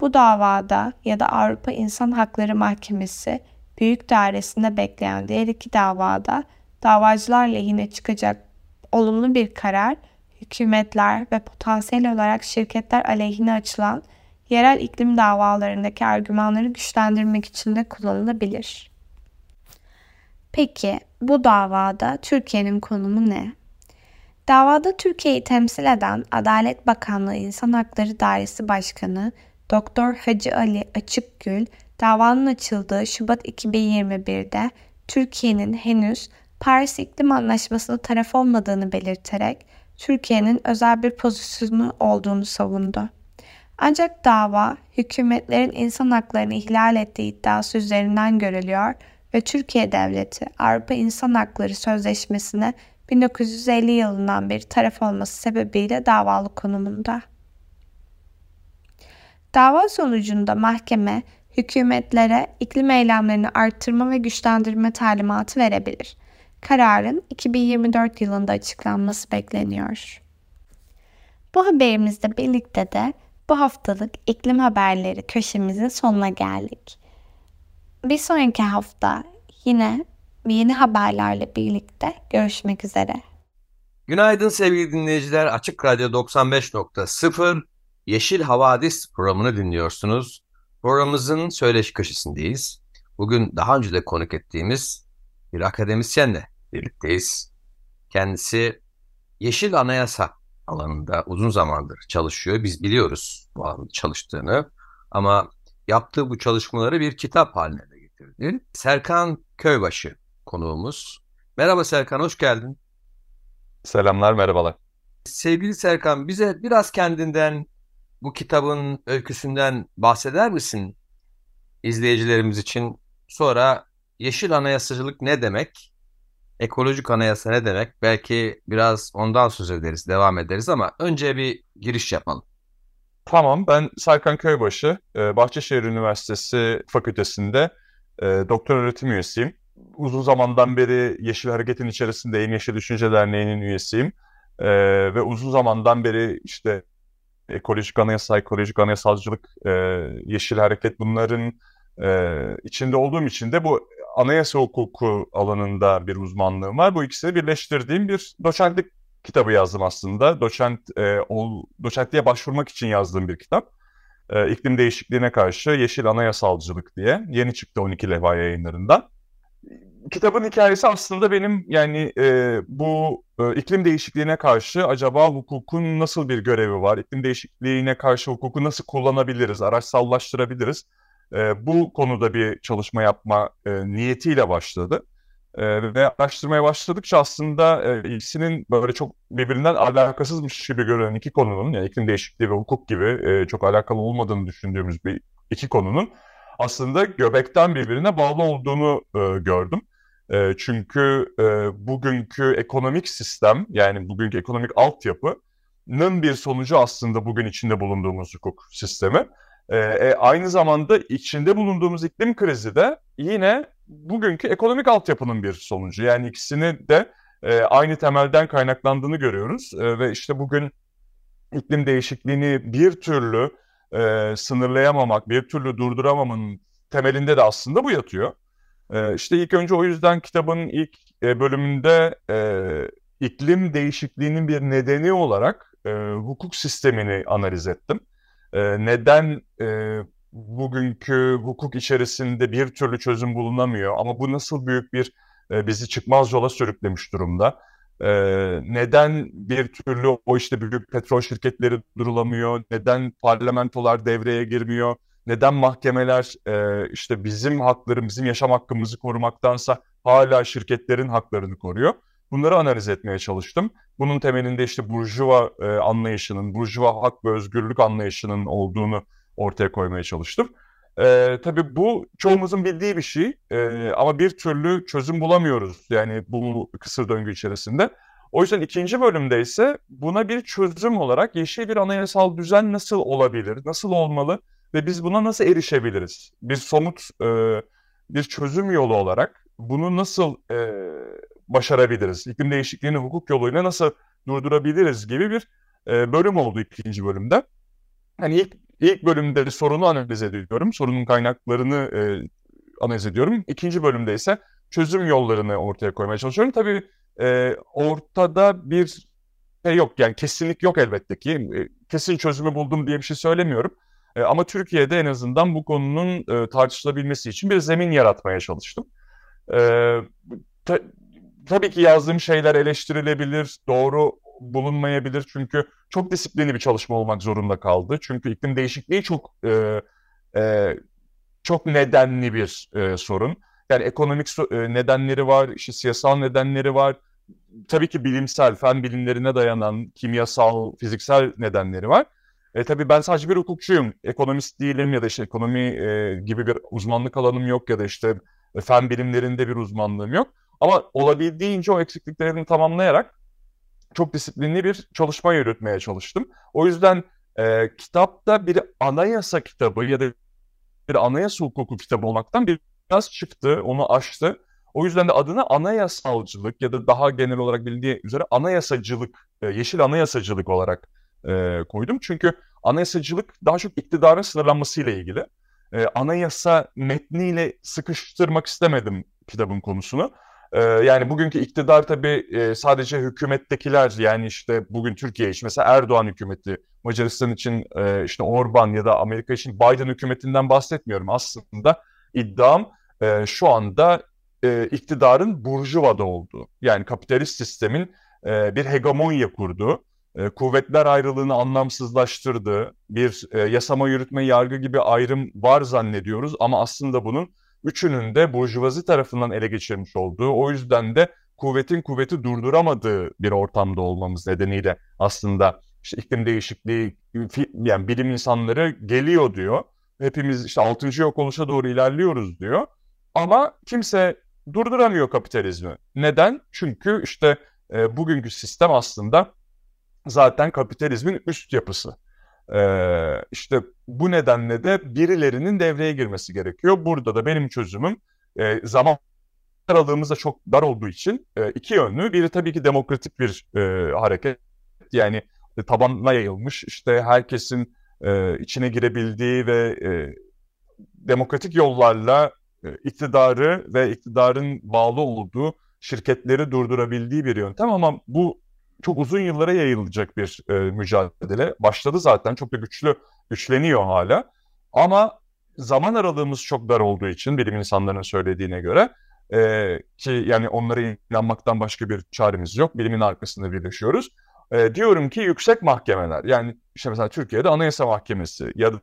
Bu davada ya da Avrupa İnsan Hakları Mahkemesi büyük dairesinde bekleyen diğer iki davada davacılar lehine çıkacak olumlu bir karar hükümetler ve potansiyel olarak şirketler aleyhine açılan yerel iklim davalarındaki argümanları güçlendirmek için de kullanılabilir. Peki bu davada Türkiye'nin konumu ne? Davada Türkiye'yi temsil eden Adalet Bakanlığı İnsan Hakları Dairesi Başkanı Doktor Hacı Ali Açıkgül, davanın açıldığı Şubat 2021'de Türkiye'nin henüz Paris İklim Anlaşması'na taraf olmadığını belirterek Türkiye'nin özel bir pozisyonu olduğunu savundu. Ancak dava hükümetlerin insan haklarını ihlal ettiği iddiası üzerinden görülüyor ve Türkiye Devleti Avrupa İnsan Hakları Sözleşmesi'ne 1950 yılından beri taraf olması sebebiyle davalı konumunda. Dava sonucunda mahkeme hükümetlere iklim eylemlerini arttırma ve güçlendirme talimatı verebilir. Kararın 2024 yılında açıklanması bekleniyor. Bu haberimizle birlikte de bu haftalık iklim haberleri köşemizin sonuna geldik. Bir sonraki hafta yine yeni haberlerle birlikte görüşmek üzere. Günaydın sevgili dinleyiciler. Açık Radyo 95.0 Yeşil Havadis programını dinliyorsunuz. Programımızın söyleşi köşesindeyiz. Bugün daha önce de konuk ettiğimiz bir akademisyenle birlikteyiz. Kendisi Yeşil Anayasa alanında uzun zamandır çalışıyor. Biz biliyoruz bu alanda çalıştığını ama yaptığı bu çalışmaları bir kitap haline getirdi. Serkan Köybaşı konuğumuz. Merhaba Serkan, hoş geldin. Selamlar, merhabalar. Sevgili Serkan, bize biraz kendinden bu kitabın öyküsünden bahseder misin izleyicilerimiz için? Sonra yeşil anayasacılık ne demek? Ekolojik anayasa ne demek? Belki biraz ondan söz ederiz, devam ederiz ama önce bir giriş yapalım. Tamam, ben Serkan Köybaşı, e, Bahçeşehir Üniversitesi Fakültesinde e, doktor öğretim üyesiyim. Uzun zamandan beri Yeşil Hareket'in içerisindeyim, Yeşil Düşünce Derneği'nin üyesiyim. E, ve uzun zamandan beri işte ekolojik anayasa, ekolojik anayasalcılık, Yeşil Hareket bunların içinde olduğum için de bu anayasa hukuku alanında bir uzmanlığım var. Bu ikisini birleştirdiğim bir doçentlik kitabı yazdım aslında. Doçent e, ol, doçentliğe başvurmak için yazdığım bir kitap. E, iklim değişikliğine karşı yeşil anayasalcılık diye. Yeni çıktı 12 levha yayınlarından. Kitabın hikayesi aslında benim yani e, bu e, iklim değişikliğine karşı acaba hukukun nasıl bir görevi var? İklim değişikliğine karşı hukuku nasıl kullanabiliriz, araçsallaştırabiliriz? E, bu konuda bir çalışma yapma e, niyetiyle başladı. E, ve araştırmaya başladıkça aslında e, ikisinin böyle çok birbirinden alakasızmış gibi görünen iki konunun, yani iklim değişikliği ve hukuk gibi e, çok alakalı olmadığını düşündüğümüz bir iki konunun aslında göbekten birbirine bağlı olduğunu e, gördüm. E, çünkü e, bugünkü ekonomik sistem, yani bugünkü ekonomik altyapının bir sonucu aslında bugün içinde bulunduğumuz hukuk sistemi. E, e, aynı zamanda içinde bulunduğumuz iklim krizi de yine bugünkü ekonomik altyapının bir sonucu. Yani ikisini de e, aynı temelden kaynaklandığını görüyoruz. E, ve işte bugün iklim değişikliğini bir türlü e, sınırlayamamak, bir türlü durduramamanın temelinde de aslında bu yatıyor. E, işte ilk önce o yüzden kitabın ilk e, bölümünde e, iklim değişikliğinin bir nedeni olarak e, hukuk sistemini analiz ettim. E, neden e, bugünkü hukuk içerisinde bir türlü çözüm bulunamıyor ama bu nasıl büyük bir e, bizi çıkmaz yola sürüklemiş durumda. E, neden bir türlü o işte büyük petrol şirketleri durulamıyor? Neden parlamentolar devreye girmiyor? Neden mahkemeler e, işte bizim hakları, bizim yaşam hakkımızı korumaktansa hala şirketlerin haklarını koruyor? Bunları analiz etmeye çalıştım. Bunun temelinde işte burjuva e, anlayışının, burjuva hak ve özgürlük anlayışının olduğunu ortaya koymaya çalıştım. E, tabii bu çoğumuzun bildiği bir şey e, ama bir türlü çözüm bulamıyoruz yani bu kısır döngü içerisinde. O yüzden ikinci bölümde ise buna bir çözüm olarak yeşil bir anayasal düzen nasıl olabilir, nasıl olmalı ve biz buna nasıl erişebiliriz? Bir somut e, bir çözüm yolu olarak bunu nasıl e, başarabiliriz? İklim değişikliğini hukuk yoluyla nasıl durdurabiliriz gibi bir e, bölüm oldu ikinci bölümde. Hani ilk İlk bölümde sorunu analiz ediyorum. Sorunun kaynaklarını e, analiz ediyorum. İkinci bölümde ise çözüm yollarını ortaya koymaya çalışıyorum. Tabii e, ortada bir şey yok yani kesinlik yok elbette ki. E, kesin çözümü buldum diye bir şey söylemiyorum. E, ama Türkiye'de en azından bu konunun e, tartışılabilmesi için bir zemin yaratmaya çalıştım. E, ta, tabii ki yazdığım şeyler eleştirilebilir, doğru bulunmayabilir çünkü çok disiplinli bir çalışma olmak zorunda kaldı. Çünkü iklim değişikliği çok e, e, çok nedenli bir e, sorun. Yani ekonomik so- e, nedenleri var, işte siyasal nedenleri var. Tabii ki bilimsel, fen bilimlerine dayanan kimyasal, fiziksel nedenleri var. E, tabii ben sadece bir hukukçuyum. Ekonomist değilim ya da işte ekonomi e, gibi bir uzmanlık alanım yok ya da işte fen bilimlerinde bir uzmanlığım yok. Ama olabildiğince o eksikliklerini tamamlayarak çok disiplinli bir çalışma yürütmeye çalıştım. O yüzden e, kitapta bir anayasa kitabı ya da bir anayasa hukuku kitabı olmaktan biraz çıktı, onu aştı. O yüzden de adını anayasalcılık ya da daha genel olarak bilindiği üzere anayasacılık, e, yeşil anayasacılık olarak e, koydum. Çünkü anayasacılık daha çok iktidarın sınırlanmasıyla ilgili. E, anayasa metniyle sıkıştırmak istemedim kitabın konusunu. Ee, yani bugünkü iktidar tabii e, sadece hükümettekiler yani işte bugün Türkiye için mesela Erdoğan hükümeti, Macaristan için e, işte Orban ya da Amerika için Biden hükümetinden bahsetmiyorum. Aslında iddiam e, şu anda iktidarın burjuvada olduğu yani kapitalist sistemin bir hegemonya kurduğu, kuvvetler ayrılığını anlamsızlaştırdığı, bir yasama yürütme yargı gibi ayrım var zannediyoruz ama aslında bunun üçünün de burjuvazi tarafından ele geçirmiş olduğu, o yüzden de kuvvetin kuvveti durduramadığı bir ortamda olmamız nedeniyle aslında işte iklim değişikliği yani bilim insanları geliyor diyor. Hepimiz işte 6. yok oluşa doğru ilerliyoruz diyor. Ama kimse durduramıyor kapitalizmi. Neden? Çünkü işte e, bugünkü sistem aslında zaten kapitalizmin üst yapısı. Ee, işte bu nedenle de birilerinin devreye girmesi gerekiyor. Burada da benim çözümüm zaman aralığımız da çok dar olduğu için iki yönlü. Biri tabii ki demokratik bir hareket. Yani e, tabanına yayılmış işte herkesin içine girebildiği ve demokratik yollarla e, iktidarı ve iktidarın bağlı olduğu şirketleri durdurabildiği bir yöntem ama bu çok uzun yıllara yayılacak bir e, mücadele. Başladı zaten çok da güçlü, güçleniyor hala. Ama zaman aralığımız çok dar olduğu için bilim insanlarının söylediğine göre e, ki yani onlara inanmaktan başka bir çaremiz yok. Bilimin arkasında birleşiyoruz. E, diyorum ki yüksek mahkemeler yani işte mesela Türkiye'de Anayasa Mahkemesi ya da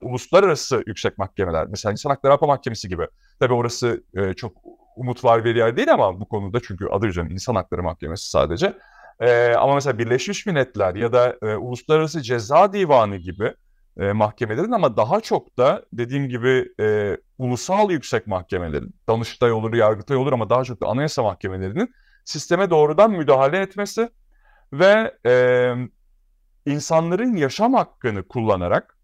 uluslararası yüksek mahkemeler mesela İnsan Hakları Avrupa Mahkemesi gibi. Tabii orası e, çok umut var bir yer değil ama bu konuda çünkü adı üzerine İnsan Hakları Mahkemesi sadece. E, ama mesela Birleşmiş Milletler ya da e, Uluslararası Ceza Divanı gibi e, mahkemelerin ama daha çok da dediğim gibi e, ulusal yüksek mahkemelerin, Danıştay olur, Yargıtay olur ama daha çok da anayasa mahkemelerinin sisteme doğrudan müdahale etmesi ve e, insanların yaşam hakkını kullanarak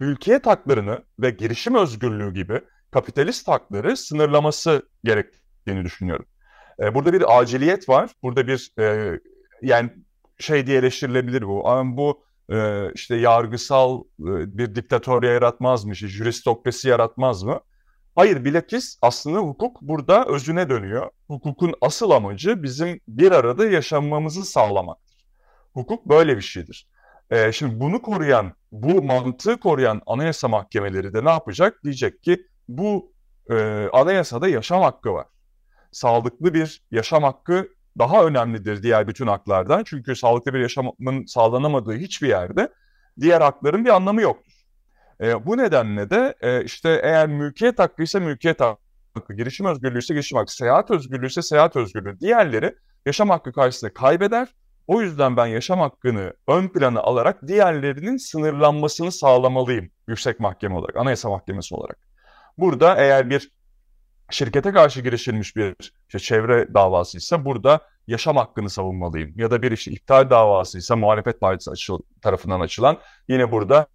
mülkiyet haklarını ve girişim özgürlüğü gibi kapitalist hakları sınırlaması gerektiğini düşünüyorum. E, burada bir aciliyet var. Burada bir e, yani şey diye eleştirilebilir bu. Ama bu e, işte yargısal e, bir diktatörya yaratmaz mı? jüristokrasi yaratmaz mı? Hayır bilakis aslında hukuk burada özüne dönüyor. Hukukun asıl amacı bizim bir arada yaşamamızı sağlamaktır. Hukuk böyle bir şeydir. E, şimdi bunu koruyan, bu mantığı koruyan anayasa mahkemeleri de ne yapacak? Diyecek ki bu e, anayasada yaşam hakkı var. Sağlıklı bir yaşam hakkı daha önemlidir diğer bütün haklardan. Çünkü sağlıklı bir yaşamın sağlanamadığı hiçbir yerde diğer hakların bir anlamı yoktur. E, bu nedenle de e, işte eğer mülkiyet hakkı ise mülkiyet hakkı, girişim özgürlüğü ise girişim hakkı, seyahat özgürlüğü ise seyahat özgürlüğü. Diğerleri yaşam hakkı karşısında kaybeder. O yüzden ben yaşam hakkını ön plana alarak diğerlerinin sınırlanmasını sağlamalıyım yüksek mahkeme olarak, anayasa mahkemesi olarak. Burada eğer bir şirkete karşı girişilmiş bir işte çevre davasıysa burada yaşam hakkını savunmalıyım. Ya da bir işte iptal davasıysa muhalefet partisi açıl, tarafından açılan yine burada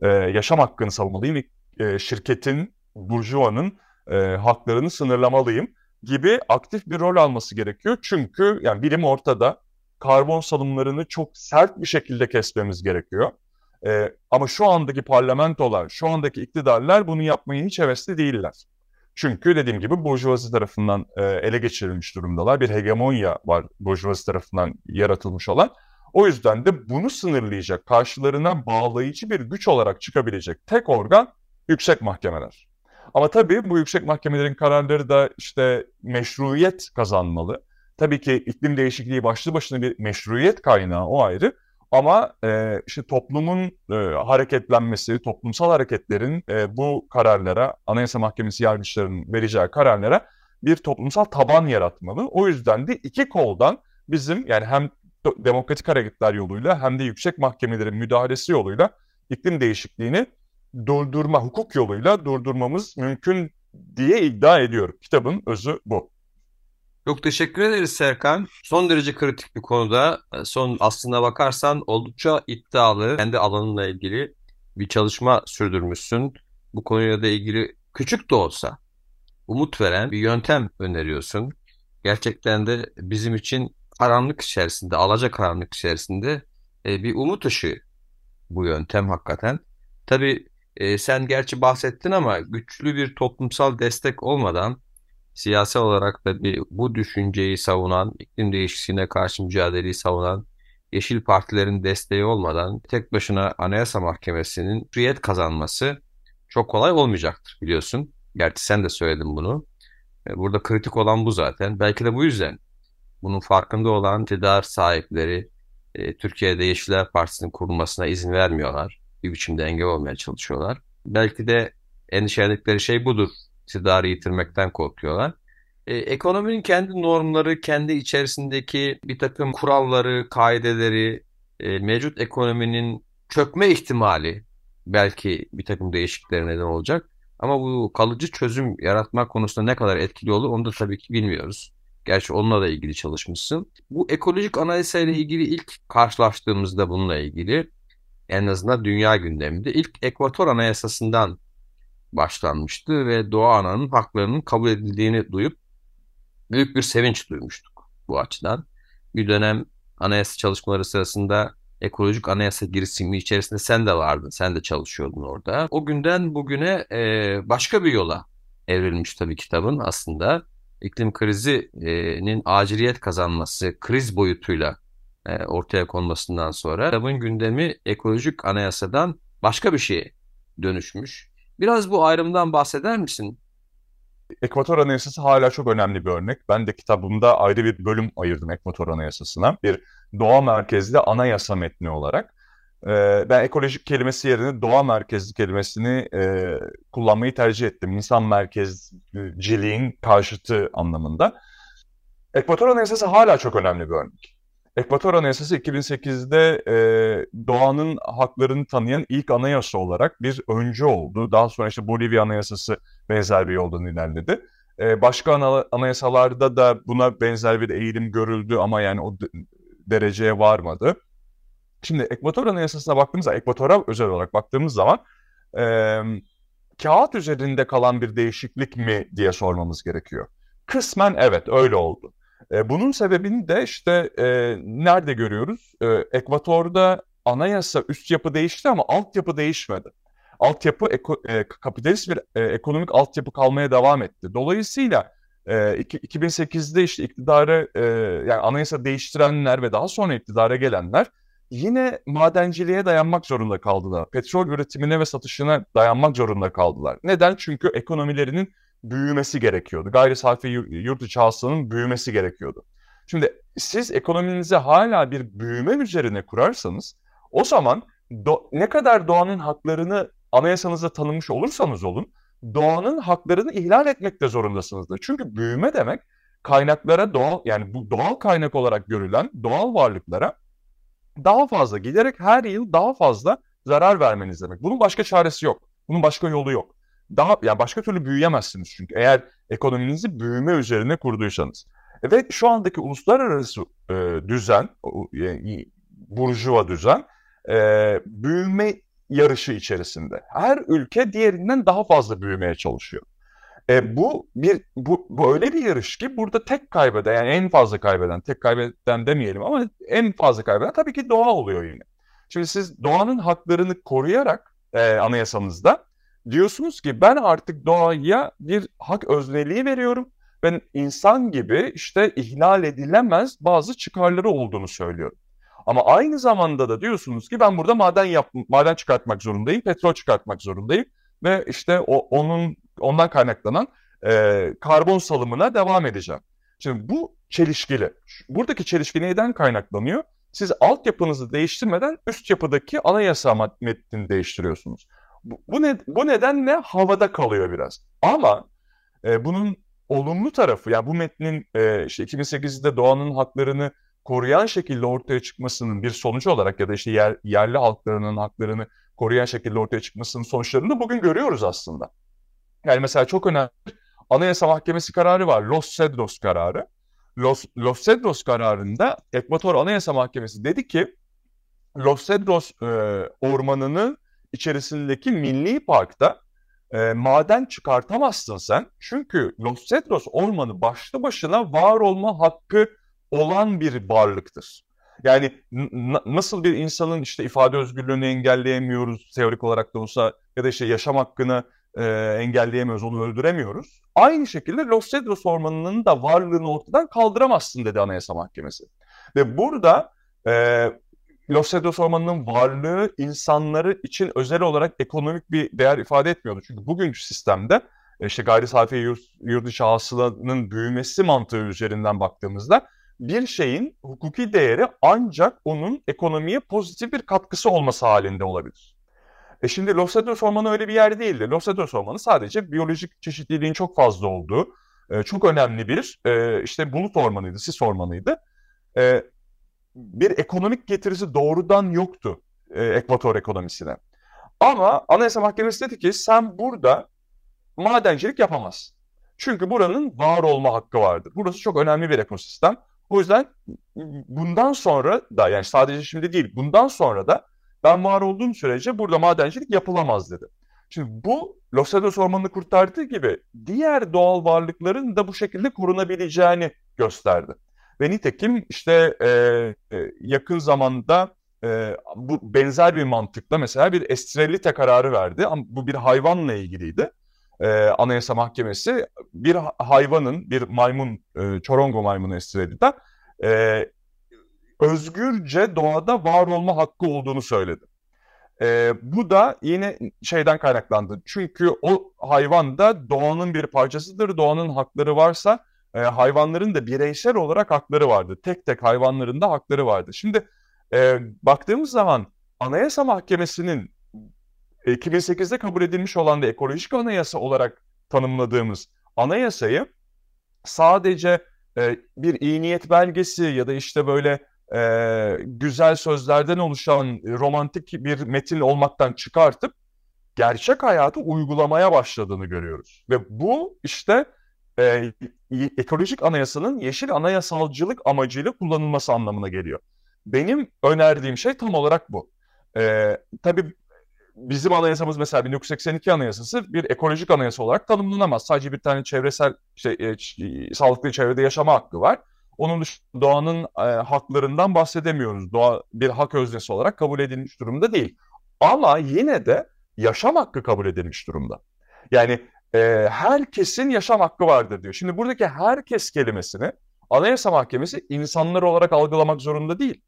e, yaşam hakkını savunmalıyım. E, şirketin, burjuvanın e, haklarını sınırlamalıyım gibi aktif bir rol alması gerekiyor. Çünkü yani bilim ortada karbon salımlarını çok sert bir şekilde kesmemiz gerekiyor. E, ama şu andaki parlamentolar, şu andaki iktidarlar bunu yapmaya hiç hevesli değiller. Çünkü dediğim gibi burjuvazi tarafından e, ele geçirilmiş durumdalar. Bir hegemonya var burjuvazi tarafından yaratılmış olan. O yüzden de bunu sınırlayacak, karşılarına bağlayıcı bir güç olarak çıkabilecek tek organ yüksek mahkemeler. Ama tabii bu yüksek mahkemelerin kararları da işte meşruiyet kazanmalı. Tabii ki iklim değişikliği başlı başına bir meşruiyet kaynağı o ayrı. Ama e, işte toplumun e, hareketlenmesi, toplumsal hareketlerin e, bu kararlara, Anayasa Mahkemesi yargıçlarının vereceği kararlara bir toplumsal taban yaratmalı. O yüzden de iki koldan bizim yani hem demokratik hareketler yoluyla hem de yüksek mahkemelerin müdahalesi yoluyla iklim değişikliğini durdurma, hukuk yoluyla durdurmamız mümkün diye iddia ediyorum. Kitabın özü bu. Çok teşekkür ederiz Serkan. Son derece kritik bir konuda e, son aslına bakarsan oldukça iddialı kendi alanınla ilgili bir çalışma sürdürmüşsün. Bu konuyla da ilgili küçük de olsa umut veren bir yöntem öneriyorsun. Gerçekten de bizim için karanlık içerisinde, alaca karanlık içerisinde e, bir umut ışığı bu yöntem hakikaten. Tabii e, sen gerçi bahsettin ama güçlü bir toplumsal destek olmadan siyasi olarak da bir, bu düşünceyi savunan, iklim değişikliğine karşı mücadeleyi savunan Yeşil Partilerin desteği olmadan tek başına Anayasa Mahkemesi'nin hürriyet kazanması çok kolay olmayacaktır biliyorsun. Gerçi sen de söyledin bunu. E, burada kritik olan bu zaten. Belki de bu yüzden bunun farkında olan iktidar sahipleri e, Türkiye'de Yeşiller Partisi'nin kurulmasına izin vermiyorlar. Bir biçimde engel olmaya çalışıyorlar. Belki de endişeledikleri şey budur iktidarı yitirmekten korkuyorlar. E, ekonominin kendi normları, kendi içerisindeki bir takım kuralları, kaideleri, e, mevcut ekonominin çökme ihtimali belki bir takım değişikliklere neden olacak. Ama bu kalıcı çözüm yaratmak konusunda ne kadar etkili olur onu da tabii ki bilmiyoruz. Gerçi onunla da ilgili çalışmışsın. Bu ekolojik analize ile ilgili ilk karşılaştığımızda bununla ilgili en azından dünya gündeminde ilk Ekvator Anayasası'ndan başlanmıştı ve doğa ananın haklarının kabul edildiğini duyup büyük bir sevinç duymuştuk bu açıdan. Bir dönem anayasa çalışmaları sırasında ekolojik anayasa girişimi içerisinde sen de vardın. Sen de çalışıyordun orada. O günden bugüne e, başka bir yola evrilmiş tabii kitabın aslında. İklim krizinin aciliyet kazanması, kriz boyutuyla e, ortaya konmasından sonra kitabın gündemi ekolojik anayasadan başka bir şeye dönüşmüş. Biraz bu ayrımdan bahseder misin? Ekvator Anayasası hala çok önemli bir örnek. Ben de kitabımda ayrı bir bölüm ayırdım Ekvator Anayasası'na. Bir doğa merkezli anayasa metni olarak. Ee, ben ekolojik kelimesi yerine doğa merkezli kelimesini e, kullanmayı tercih ettim. İnsan merkezciliğin karşıtı anlamında. Ekvator Anayasası hala çok önemli bir örnek. Ekvator Anayasası 2008'de e, doğanın haklarını tanıyan ilk anayasa olarak bir öncü oldu. Daha sonra işte Bolivya Anayasası benzer bir yoldan ilerledi. E, başka ana, anayasalarda da buna benzer bir eğilim görüldü ama yani o dereceye varmadı. Şimdi Ekvator Anayasası'na baktığımızda, Ekvator'a özel olarak baktığımız zaman e, kağıt üzerinde kalan bir değişiklik mi diye sormamız gerekiyor. Kısmen evet öyle oldu. E, bunun sebebini de işte e, nerede görüyoruz? E, Ekvator'da anayasa üst yapı değişti ama altyapı değişmedi. Altyapı eko, e, kapitalist bir e, ekonomik altyapı kalmaya devam etti. Dolayısıyla e, 2008'de işte iktidarı e, yani anayasa değiştirenler ve daha sonra iktidara gelenler yine madenciliğe dayanmak zorunda kaldılar. Petrol üretimine ve satışına dayanmak zorunda kaldılar. Neden? Çünkü ekonomilerinin büyümesi gerekiyordu. Gayri safi yurt içi hasılanın büyümesi gerekiyordu. Şimdi siz ekonominizi hala bir büyüme üzerine kurarsanız o zaman do- ne kadar doğanın haklarını anayasanızda tanımış olursanız olun doğanın haklarını ihlal etmekte zorundasınızdır. Çünkü büyüme demek kaynaklara doğal yani bu doğal kaynak olarak görülen doğal varlıklara daha fazla giderek her yıl daha fazla zarar vermeniz demek. Bunun başka çaresi yok. Bunun başka yolu yok daha yani başka türlü büyüyemezsiniz çünkü eğer ekonominizi büyüme üzerine kurduysanız. Ve şu andaki uluslararası e, düzen, e, burjuva düzen e, büyüme yarışı içerisinde. Her ülke diğerinden daha fazla büyümeye çalışıyor. E, bu bir bu, bu öyle bir yarış ki burada tek kaybeden yani en fazla kaybeden, tek kaybeden demeyelim ama en fazla kaybeden tabii ki doğa oluyor yine. Şimdi siz doğanın haklarını koruyarak e, anayasanızda diyorsunuz ki ben artık doğaya bir hak özneliği veriyorum. Ben insan gibi işte ihlal edilemez bazı çıkarları olduğunu söylüyorum. Ama aynı zamanda da diyorsunuz ki ben burada maden yap maden çıkartmak zorundayım, petrol çıkartmak zorundayım ve işte o onun ondan kaynaklanan e, karbon salımına devam edeceğim. Şimdi bu çelişkili. Buradaki çelişki neyden kaynaklanıyor? Siz altyapınızı değiştirmeden üst yapıdaki anayasa metnini değiştiriyorsunuz. Bu, bu, ne, bu nedenle havada kalıyor biraz. Ama e, bunun olumlu tarafı yani bu metnin e, işte 2008'de doğanın haklarını koruyan şekilde ortaya çıkmasının bir sonucu olarak ya da işte yer, yerli halklarının haklarını koruyan şekilde ortaya çıkmasının sonuçlarını bugün görüyoruz aslında. Yani mesela çok önemli Anayasa Mahkemesi kararı var. Los Cedros kararı. Los, Los Cedros kararında Ekvator Anayasa Mahkemesi dedi ki Los Cedros e, ormanının içerisindeki milli parkta e, maden çıkartamazsın sen. Çünkü Los Cedros ormanı başlı başına var olma hakkı olan bir varlıktır. Yani nasıl bir insanın işte ifade özgürlüğünü engelleyemiyoruz teorik olarak da olsa ya da işte yaşam hakkını e, engelleyemiyoruz, onu öldüremiyoruz. Aynı şekilde Los Cedros ormanının da varlığını ortadan kaldıramazsın dedi Anayasa Mahkemesi. Ve burada e, Los Cedos Ormanı'nın varlığı insanları için özel olarak ekonomik bir değer ifade etmiyordu. Çünkü bugünkü sistemde e, işte gayri safi yurt, yurt dışı hasılanın büyümesi mantığı üzerinden baktığımızda bir şeyin hukuki değeri ancak onun ekonomiye pozitif bir katkısı olması halinde olabilir. E şimdi Los Cedos Ormanı öyle bir yer değildi. Los Cedos Ormanı sadece biyolojik çeşitliliğin çok fazla olduğu, e, çok önemli bir e, işte bulut ormanıydı, sis ormanıydı. Bir ekonomik getirisi doğrudan yoktu e, Ekvator ekonomisine. Ama Anayasa Mahkemesi dedi ki sen burada madencilik yapamazsın. Çünkü buranın var olma hakkı vardır. Burası çok önemli bir ekosistem. O yüzden bundan sonra da yani sadece şimdi değil bundan sonra da ben var olduğum sürece burada madencilik yapılamaz dedi. Şimdi bu Los Angeles ormanını kurtardığı gibi diğer doğal varlıkların da bu şekilde korunabileceğini gösterdi. Ve nitekim işte e, e, yakın zamanda e, bu benzer bir mantıkla mesela bir estrelite kararı verdi. Ama bu bir hayvanla ilgiliydi. E, Anayasa Mahkemesi bir hayvanın, bir maymun, e, çorongo maymunu estrelita e, özgürce doğada var olma hakkı olduğunu söyledi. E, bu da yine şeyden kaynaklandı. Çünkü o hayvan da doğanın bir parçasıdır. Doğanın hakları varsa e, hayvanların da bireysel olarak hakları vardı. Tek tek hayvanların da hakları vardı. Şimdi e, baktığımız zaman Anayasa Mahkemesi'nin 2008'de kabul edilmiş olan da ekolojik anayasa olarak tanımladığımız anayasayı sadece e, bir iyi niyet belgesi ya da işte böyle e, güzel sözlerden oluşan romantik bir metin olmaktan çıkartıp gerçek hayatı uygulamaya başladığını görüyoruz. Ve bu işte e, ekolojik anayasanın yeşil anayasalcılık amacıyla kullanılması anlamına geliyor. Benim önerdiğim şey tam olarak bu. E, tabii bizim anayasamız mesela 1982 anayasası bir ekolojik anayasa olarak tanımlanamaz. Sadece bir tane çevresel işte, e, sağlıklı çevrede yaşama hakkı var. Onun dışında doğanın e, haklarından bahsedemiyoruz. Doğa bir hak öznesi olarak kabul edilmiş durumda değil. Ama yine de yaşam hakkı kabul edilmiş durumda. Yani e, herkesin yaşam hakkı vardır diyor. Şimdi buradaki herkes kelimesini Anayasa Mahkemesi insanlar olarak algılamak zorunda değil.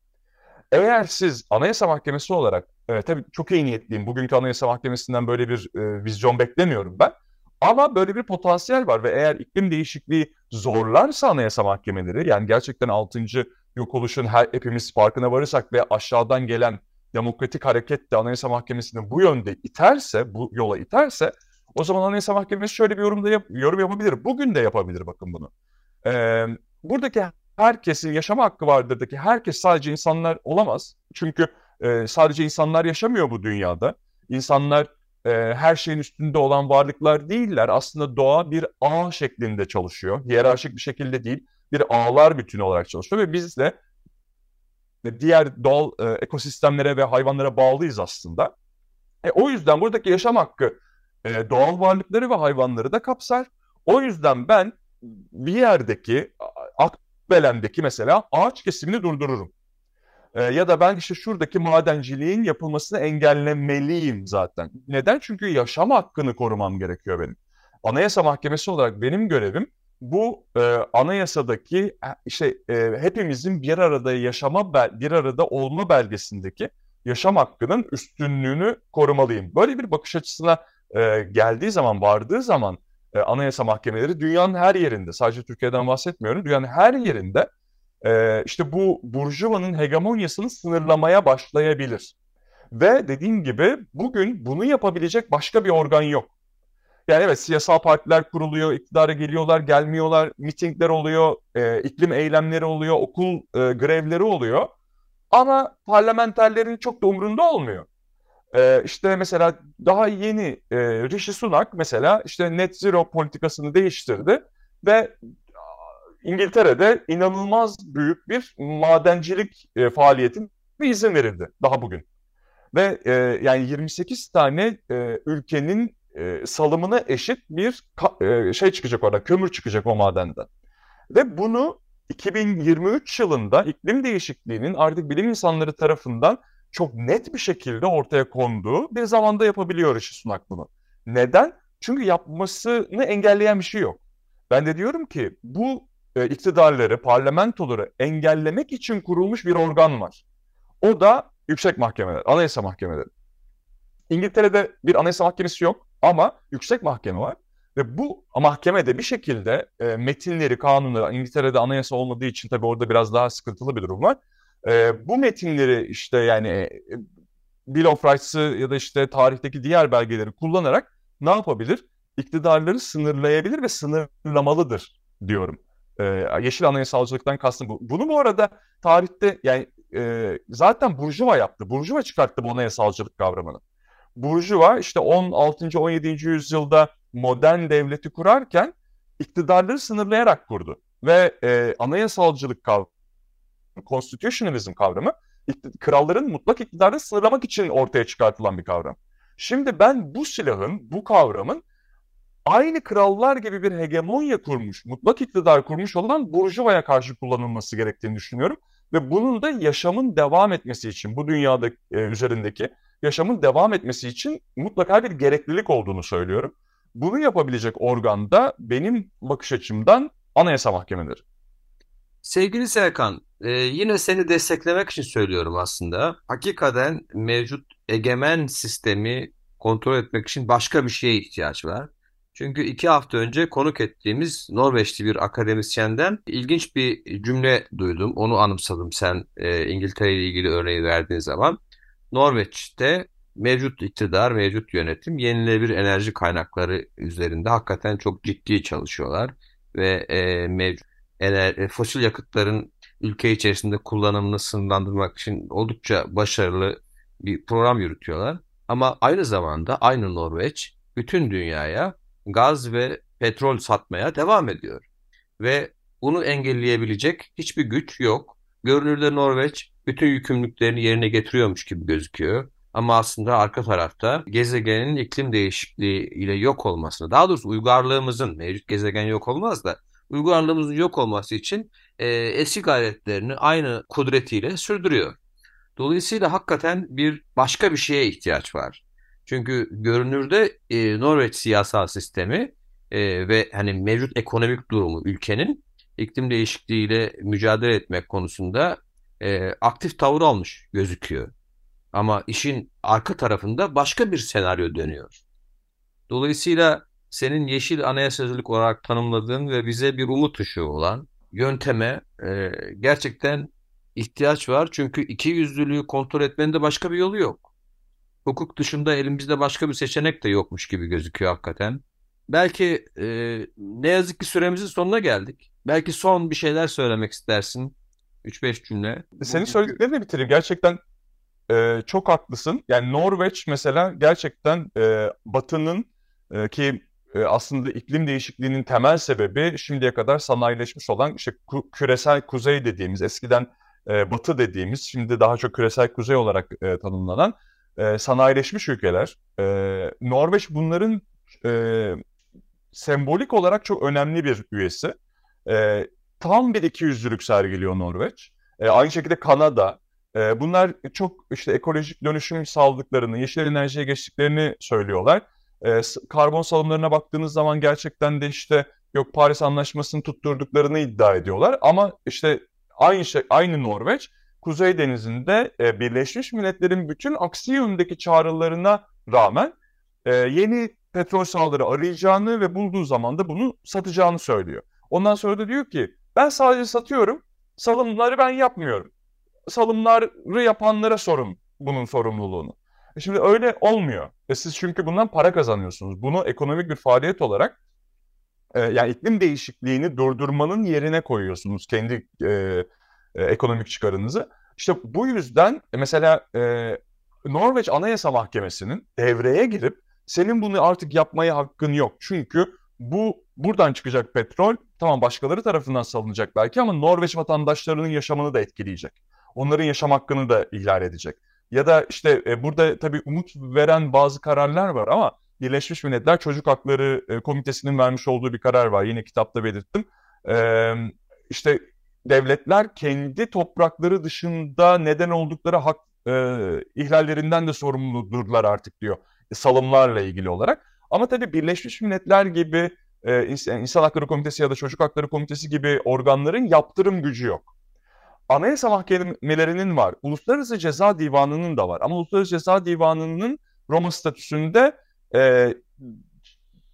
Eğer siz Anayasa Mahkemesi olarak, evet tabii çok iyi niyetliyim. Bugünkü Anayasa Mahkemesi'nden böyle bir e, vizyon beklemiyorum ben. Ama böyle bir potansiyel var ve eğer iklim değişikliği zorlarsa anayasa mahkemeleri yani gerçekten 6. yok oluşun her, hepimiz farkına varırsak ve aşağıdan gelen demokratik hareket de anayasa mahkemesini bu yönde iterse, bu yola iterse o zaman anayasa mahkemesi şöyle bir yorumda yap, yorum yapabilir. Bugün de yapabilir bakın bunu. Ee, buradaki herkesin yaşama hakkı vardırdaki herkes sadece insanlar olamaz. Çünkü e, sadece insanlar yaşamıyor bu dünyada. İnsanlar e, her şeyin üstünde olan varlıklar değiller. Aslında doğa bir ağ şeklinde çalışıyor. Hiyerarşik bir şekilde değil, bir ağlar bütünü olarak çalışıyor ve biz de diğer doğal e, ekosistemlere ve hayvanlara bağlıyız aslında. E, o yüzden buradaki yaşam hakkı e, doğal varlıkları ve hayvanları da kapsar. O yüzden ben bir yerdeki Akbelen'deki mesela ağaç kesimini durdururum. E, ya da ben işte şuradaki madenciliğin yapılmasını engellemeliyim zaten. Neden? Çünkü yaşam hakkını korumam gerekiyor benim. Anayasa Mahkemesi olarak benim görevim bu e, anayasadaki e, işte e, hepimizin bir arada yaşama bir arada olma belgesindeki yaşam hakkının üstünlüğünü korumalıyım. Böyle bir bakış açısına e, geldiği zaman, vardığı zaman e, anayasa mahkemeleri dünyanın her yerinde, sadece Türkiye'den bahsetmiyorum, dünyanın her yerinde e, işte bu burjuvanın hegemonyasını sınırlamaya başlayabilir. Ve dediğim gibi bugün bunu yapabilecek başka bir organ yok. Yani evet siyasal partiler kuruluyor, iktidara geliyorlar, gelmiyorlar, mitingler oluyor, e, iklim eylemleri oluyor, okul e, grevleri oluyor. Ama parlamenterlerin çok da umrunda olmuyor. E, işte mesela daha yeni e, Rishi Sunak mesela işte net zero politikasını değiştirdi ve İngiltere'de inanılmaz büyük bir madencilik e, faaliyetin bir izin verildi daha bugün. Ve e, yani 28 tane e, ülkenin e, salımına eşit bir e, şey çıkacak orada, kömür çıkacak o madenden. Ve bunu 2023 yılında iklim değişikliğinin artık bilim insanları tarafından çok net bir şekilde ortaya konduğu bir zamanda yapabiliyor Rishi Sunak bunu. Neden? Çünkü yapmasını engelleyen bir şey yok. Ben de diyorum ki bu e, iktidarları, parlamentoları engellemek için kurulmuş bir organ var. O da yüksek mahkemeler, anayasa mahkemeleri. İngiltere'de bir anayasa mahkemesi yok ama yüksek mahkeme var. Ve bu mahkemede bir şekilde e, metinleri, kanunları, İngiltere'de anayasa olmadığı için tabii orada biraz daha sıkıntılı bir durum var. E, bu metinleri işte yani e, Bill of Rights'ı ya da işte tarihteki diğer belgeleri kullanarak ne yapabilir? İktidarları sınırlayabilir ve sınırlamalıdır diyorum. Ee, yeşil anayasalcılıktan kastım bu. Bunu bu arada tarihte yani e, zaten Burjuva yaptı. Burjuva çıkarttı bu anayasalcılık kavramını. Burjuva işte 16. 17. yüzyılda modern devleti kurarken iktidarları sınırlayarak kurdu. Ve e, anayasalcılık kavramı, constitutionalism kavramı kralların mutlak iktidarını sınırlamak için ortaya çıkartılan bir kavram. Şimdi ben bu silahın, bu kavramın aynı krallar gibi bir hegemonya kurmuş, mutlak iktidar kurmuş olan Burjuva'ya karşı kullanılması gerektiğini düşünüyorum. Ve bunun da yaşamın devam etmesi için, bu dünyada e, üzerindeki yaşamın devam etmesi için mutlaka bir gereklilik olduğunu söylüyorum. Bunu yapabilecek organ da benim bakış açımdan Anayasa Mahkemeleri. Sevgili Serkan, e, yine seni desteklemek için söylüyorum aslında. Hakikaten mevcut egemen sistemi kontrol etmek için başka bir şeye ihtiyaç var. Çünkü iki hafta önce konuk ettiğimiz Norveçli bir akademisyenden ilginç bir cümle duydum. Onu anımsadım sen e, İngiltere ile ilgili örneği verdiğin zaman. Norveç'te mevcut iktidar, mevcut yönetim yenilenebilir enerji kaynakları üzerinde hakikaten çok ciddi çalışıyorlar. Ve e, mevcut ener, e, fosil yakıtların ülke içerisinde kullanımını sınırlandırmak için oldukça başarılı bir program yürütüyorlar. Ama aynı zamanda aynı Norveç bütün dünyaya gaz ve petrol satmaya devam ediyor. Ve bunu engelleyebilecek hiçbir güç yok. Görünürde Norveç bütün yükümlülüklerini yerine getiriyormuş gibi gözüküyor. Ama aslında arka tarafta gezegenin iklim değişikliği ile yok olmasını, daha doğrusu uygarlığımızın, mevcut gezegen yok olmaz da uygarlığımızın yok olması için e, eski gayretlerini aynı kudretiyle sürdürüyor. Dolayısıyla hakikaten bir başka bir şeye ihtiyaç var. Çünkü görünürde e, Norveç siyasal sistemi e, ve hani mevcut ekonomik durumu ülkenin iklim değişikliğiyle mücadele etmek konusunda e, aktif tavır almış gözüküyor. Ama işin arka tarafında başka bir senaryo dönüyor. Dolayısıyla senin yeşil anayasacılık olarak tanımladığın ve bize bir umut ışığı olan yönteme e, gerçekten ihtiyaç var. Çünkü iki yüzlülüğü kontrol etmenin de başka bir yolu yok. Hukuk dışında elimizde başka bir seçenek de yokmuş gibi gözüküyor hakikaten. Belki e, ne yazık ki süremizin sonuna geldik. Belki son bir şeyler söylemek istersin. 3-5 cümle. Senin söylediklerini bitireyim. Gerçekten e, çok haklısın. Yani Norveç mesela gerçekten e, Batı'nın e, ki e, aslında iklim değişikliğinin temel sebebi şimdiye kadar sanayileşmiş olan işte küresel kuzey dediğimiz eskiden e, batı dediğimiz şimdi daha çok küresel kuzey olarak e, tanımlanan e, sanayileşmiş ülkeler. E, Norveç bunların e, sembolik olarak çok önemli bir üyesi. E, tam bir ikiyüzlülük sergiliyor Norveç. E, aynı şekilde Kanada. E, bunlar çok işte ekolojik dönüşüm sağladıklarını, yeşil enerjiye geçtiklerini söylüyorlar. E, karbon salımlarına baktığınız zaman gerçekten de işte yok Paris Anlaşması'nı tutturduklarını iddia ediyorlar. Ama işte aynı şey aynı Norveç Kuzey Denizi'nde e, Birleşmiş Milletler'in bütün aksi yöndeki çağrılarına rağmen e, yeni petrol sahaları arayacağını ve bulduğu zaman da bunu satacağını söylüyor. Ondan sonra da diyor ki ben sadece satıyorum, salımları ben yapmıyorum. Salımları yapanlara sorun bunun sorumluluğunu. E şimdi öyle olmuyor. E siz çünkü bundan para kazanıyorsunuz. Bunu ekonomik bir faaliyet olarak e, yani iklim değişikliğini durdurmanın yerine koyuyorsunuz kendi e, e, ekonomik çıkarınızı. İşte bu yüzden e, mesela e, Norveç Anayasa Mahkemesi'nin devreye girip senin bunu artık yapmaya hakkın yok. Çünkü bu buradan çıkacak petrol tamam başkaları tarafından salınacak belki ama Norveç vatandaşlarının yaşamını da etkileyecek. Onların yaşam hakkını da ihlal edecek. Ya da işte e, burada tabii umut veren bazı kararlar var ama Birleşmiş Milletler Çocuk Hakları e, Komitesi'nin vermiş olduğu bir karar var. Yine kitapta belirttim. E, işte devletler kendi toprakları dışında neden oldukları hak e, ihlallerinden de sorumludurlar artık diyor. E, salımlarla ilgili olarak. Ama tabii Birleşmiş Milletler gibi e, İnsan Hakları Komitesi ya da Çocuk Hakları Komitesi gibi organların yaptırım gücü yok. Anayasa mahkemelerinin var. Uluslararası Ceza Divanı'nın da var. Ama Uluslararası Ceza Divanı'nın Roma statüsünde e,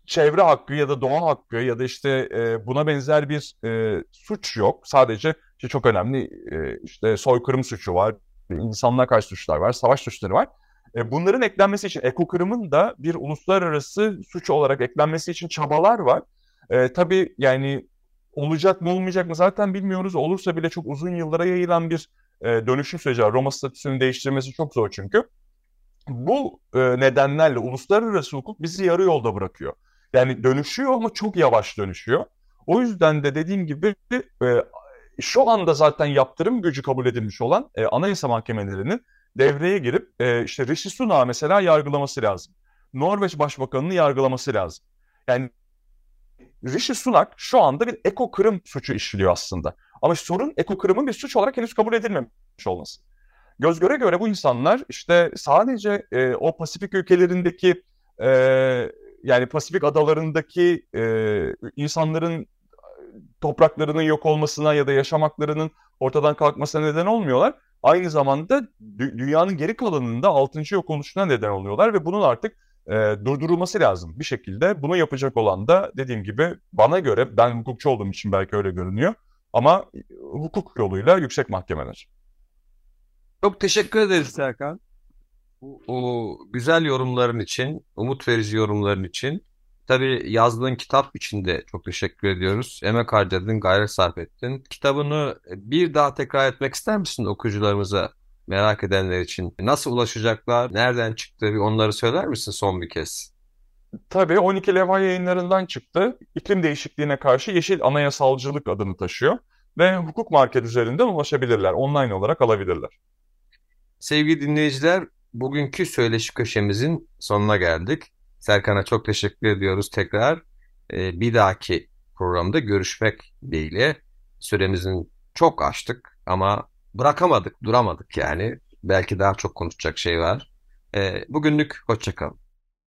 çevre hakkı ya da doğa hakkı ya da işte e, buna benzer bir e, suç yok. Sadece işte çok önemli e, işte soykırım suçu var, insanlığa karşı suçlar var, savaş suçları var. E, bunların eklenmesi için ekokırımın da bir uluslararası suç olarak eklenmesi için çabalar var. E, tabii yani olacak mı olmayacak mı zaten bilmiyoruz. Olursa bile çok uzun yıllara yayılan bir e, dönüşüm süreci. Roma statüsünün değiştirmesi çok zor çünkü. Bu e, nedenlerle uluslararası hukuk bizi yarı yolda bırakıyor. Yani dönüşüyor ama çok yavaş dönüşüyor. O yüzden de dediğim gibi e, şu anda zaten yaptırım gücü kabul edilmiş olan e, anayasa mahkemelerinin devreye girip e, işte Rishi Sunak'ı mesela yargılaması lazım. Norveç Başbakanı'nı yargılaması lazım. Yani Rishi Sunak şu anda bir eko kırım suçu işliyor aslında. Ama sorun eko kırımın bir suç olarak henüz kabul edilmemiş olması. Göz göre göre bu insanlar işte sadece e, o Pasifik ülkelerindeki e, yani Pasifik adalarındaki e, insanların topraklarının yok olmasına ya da yaşamaklarının ortadan kalkmasına neden olmuyorlar. Aynı zamanda dü- dünyanın geri kalanında 6. yok oluşuna neden oluyorlar ve bunun artık e, durdurulması lazım bir şekilde. Bunu yapacak olan da dediğim gibi bana göre ben hukukçu olduğum için belki öyle görünüyor ama hukuk yoluyla yüksek mahkemeler. Çok teşekkür ederiz Serkan. Bu, güzel yorumların için, umut verici yorumların için. Tabii yazdığın kitap için de çok teşekkür ediyoruz. Emek harcadın, gayret sarf ettin. Kitabını bir daha tekrar etmek ister misin okuyucularımıza? Merak edenler için nasıl ulaşacaklar, nereden çıktı bir onları söyler misin son bir kez? Tabii 12 levha yayınlarından çıktı. İklim değişikliğine karşı yeşil anayasalcılık adını taşıyor. Ve hukuk market üzerinden ulaşabilirler. Online olarak alabilirler. Sevgili dinleyiciler, bugünkü söyleşi köşemizin sonuna geldik. Serkan'a çok teşekkür ediyoruz tekrar. Ee, bir dahaki programda görüşmek dileğiyle süremizin çok açtık ama bırakamadık, duramadık yani. Belki daha çok konuşacak şey var. Ee, bugünlük hoşçakalın.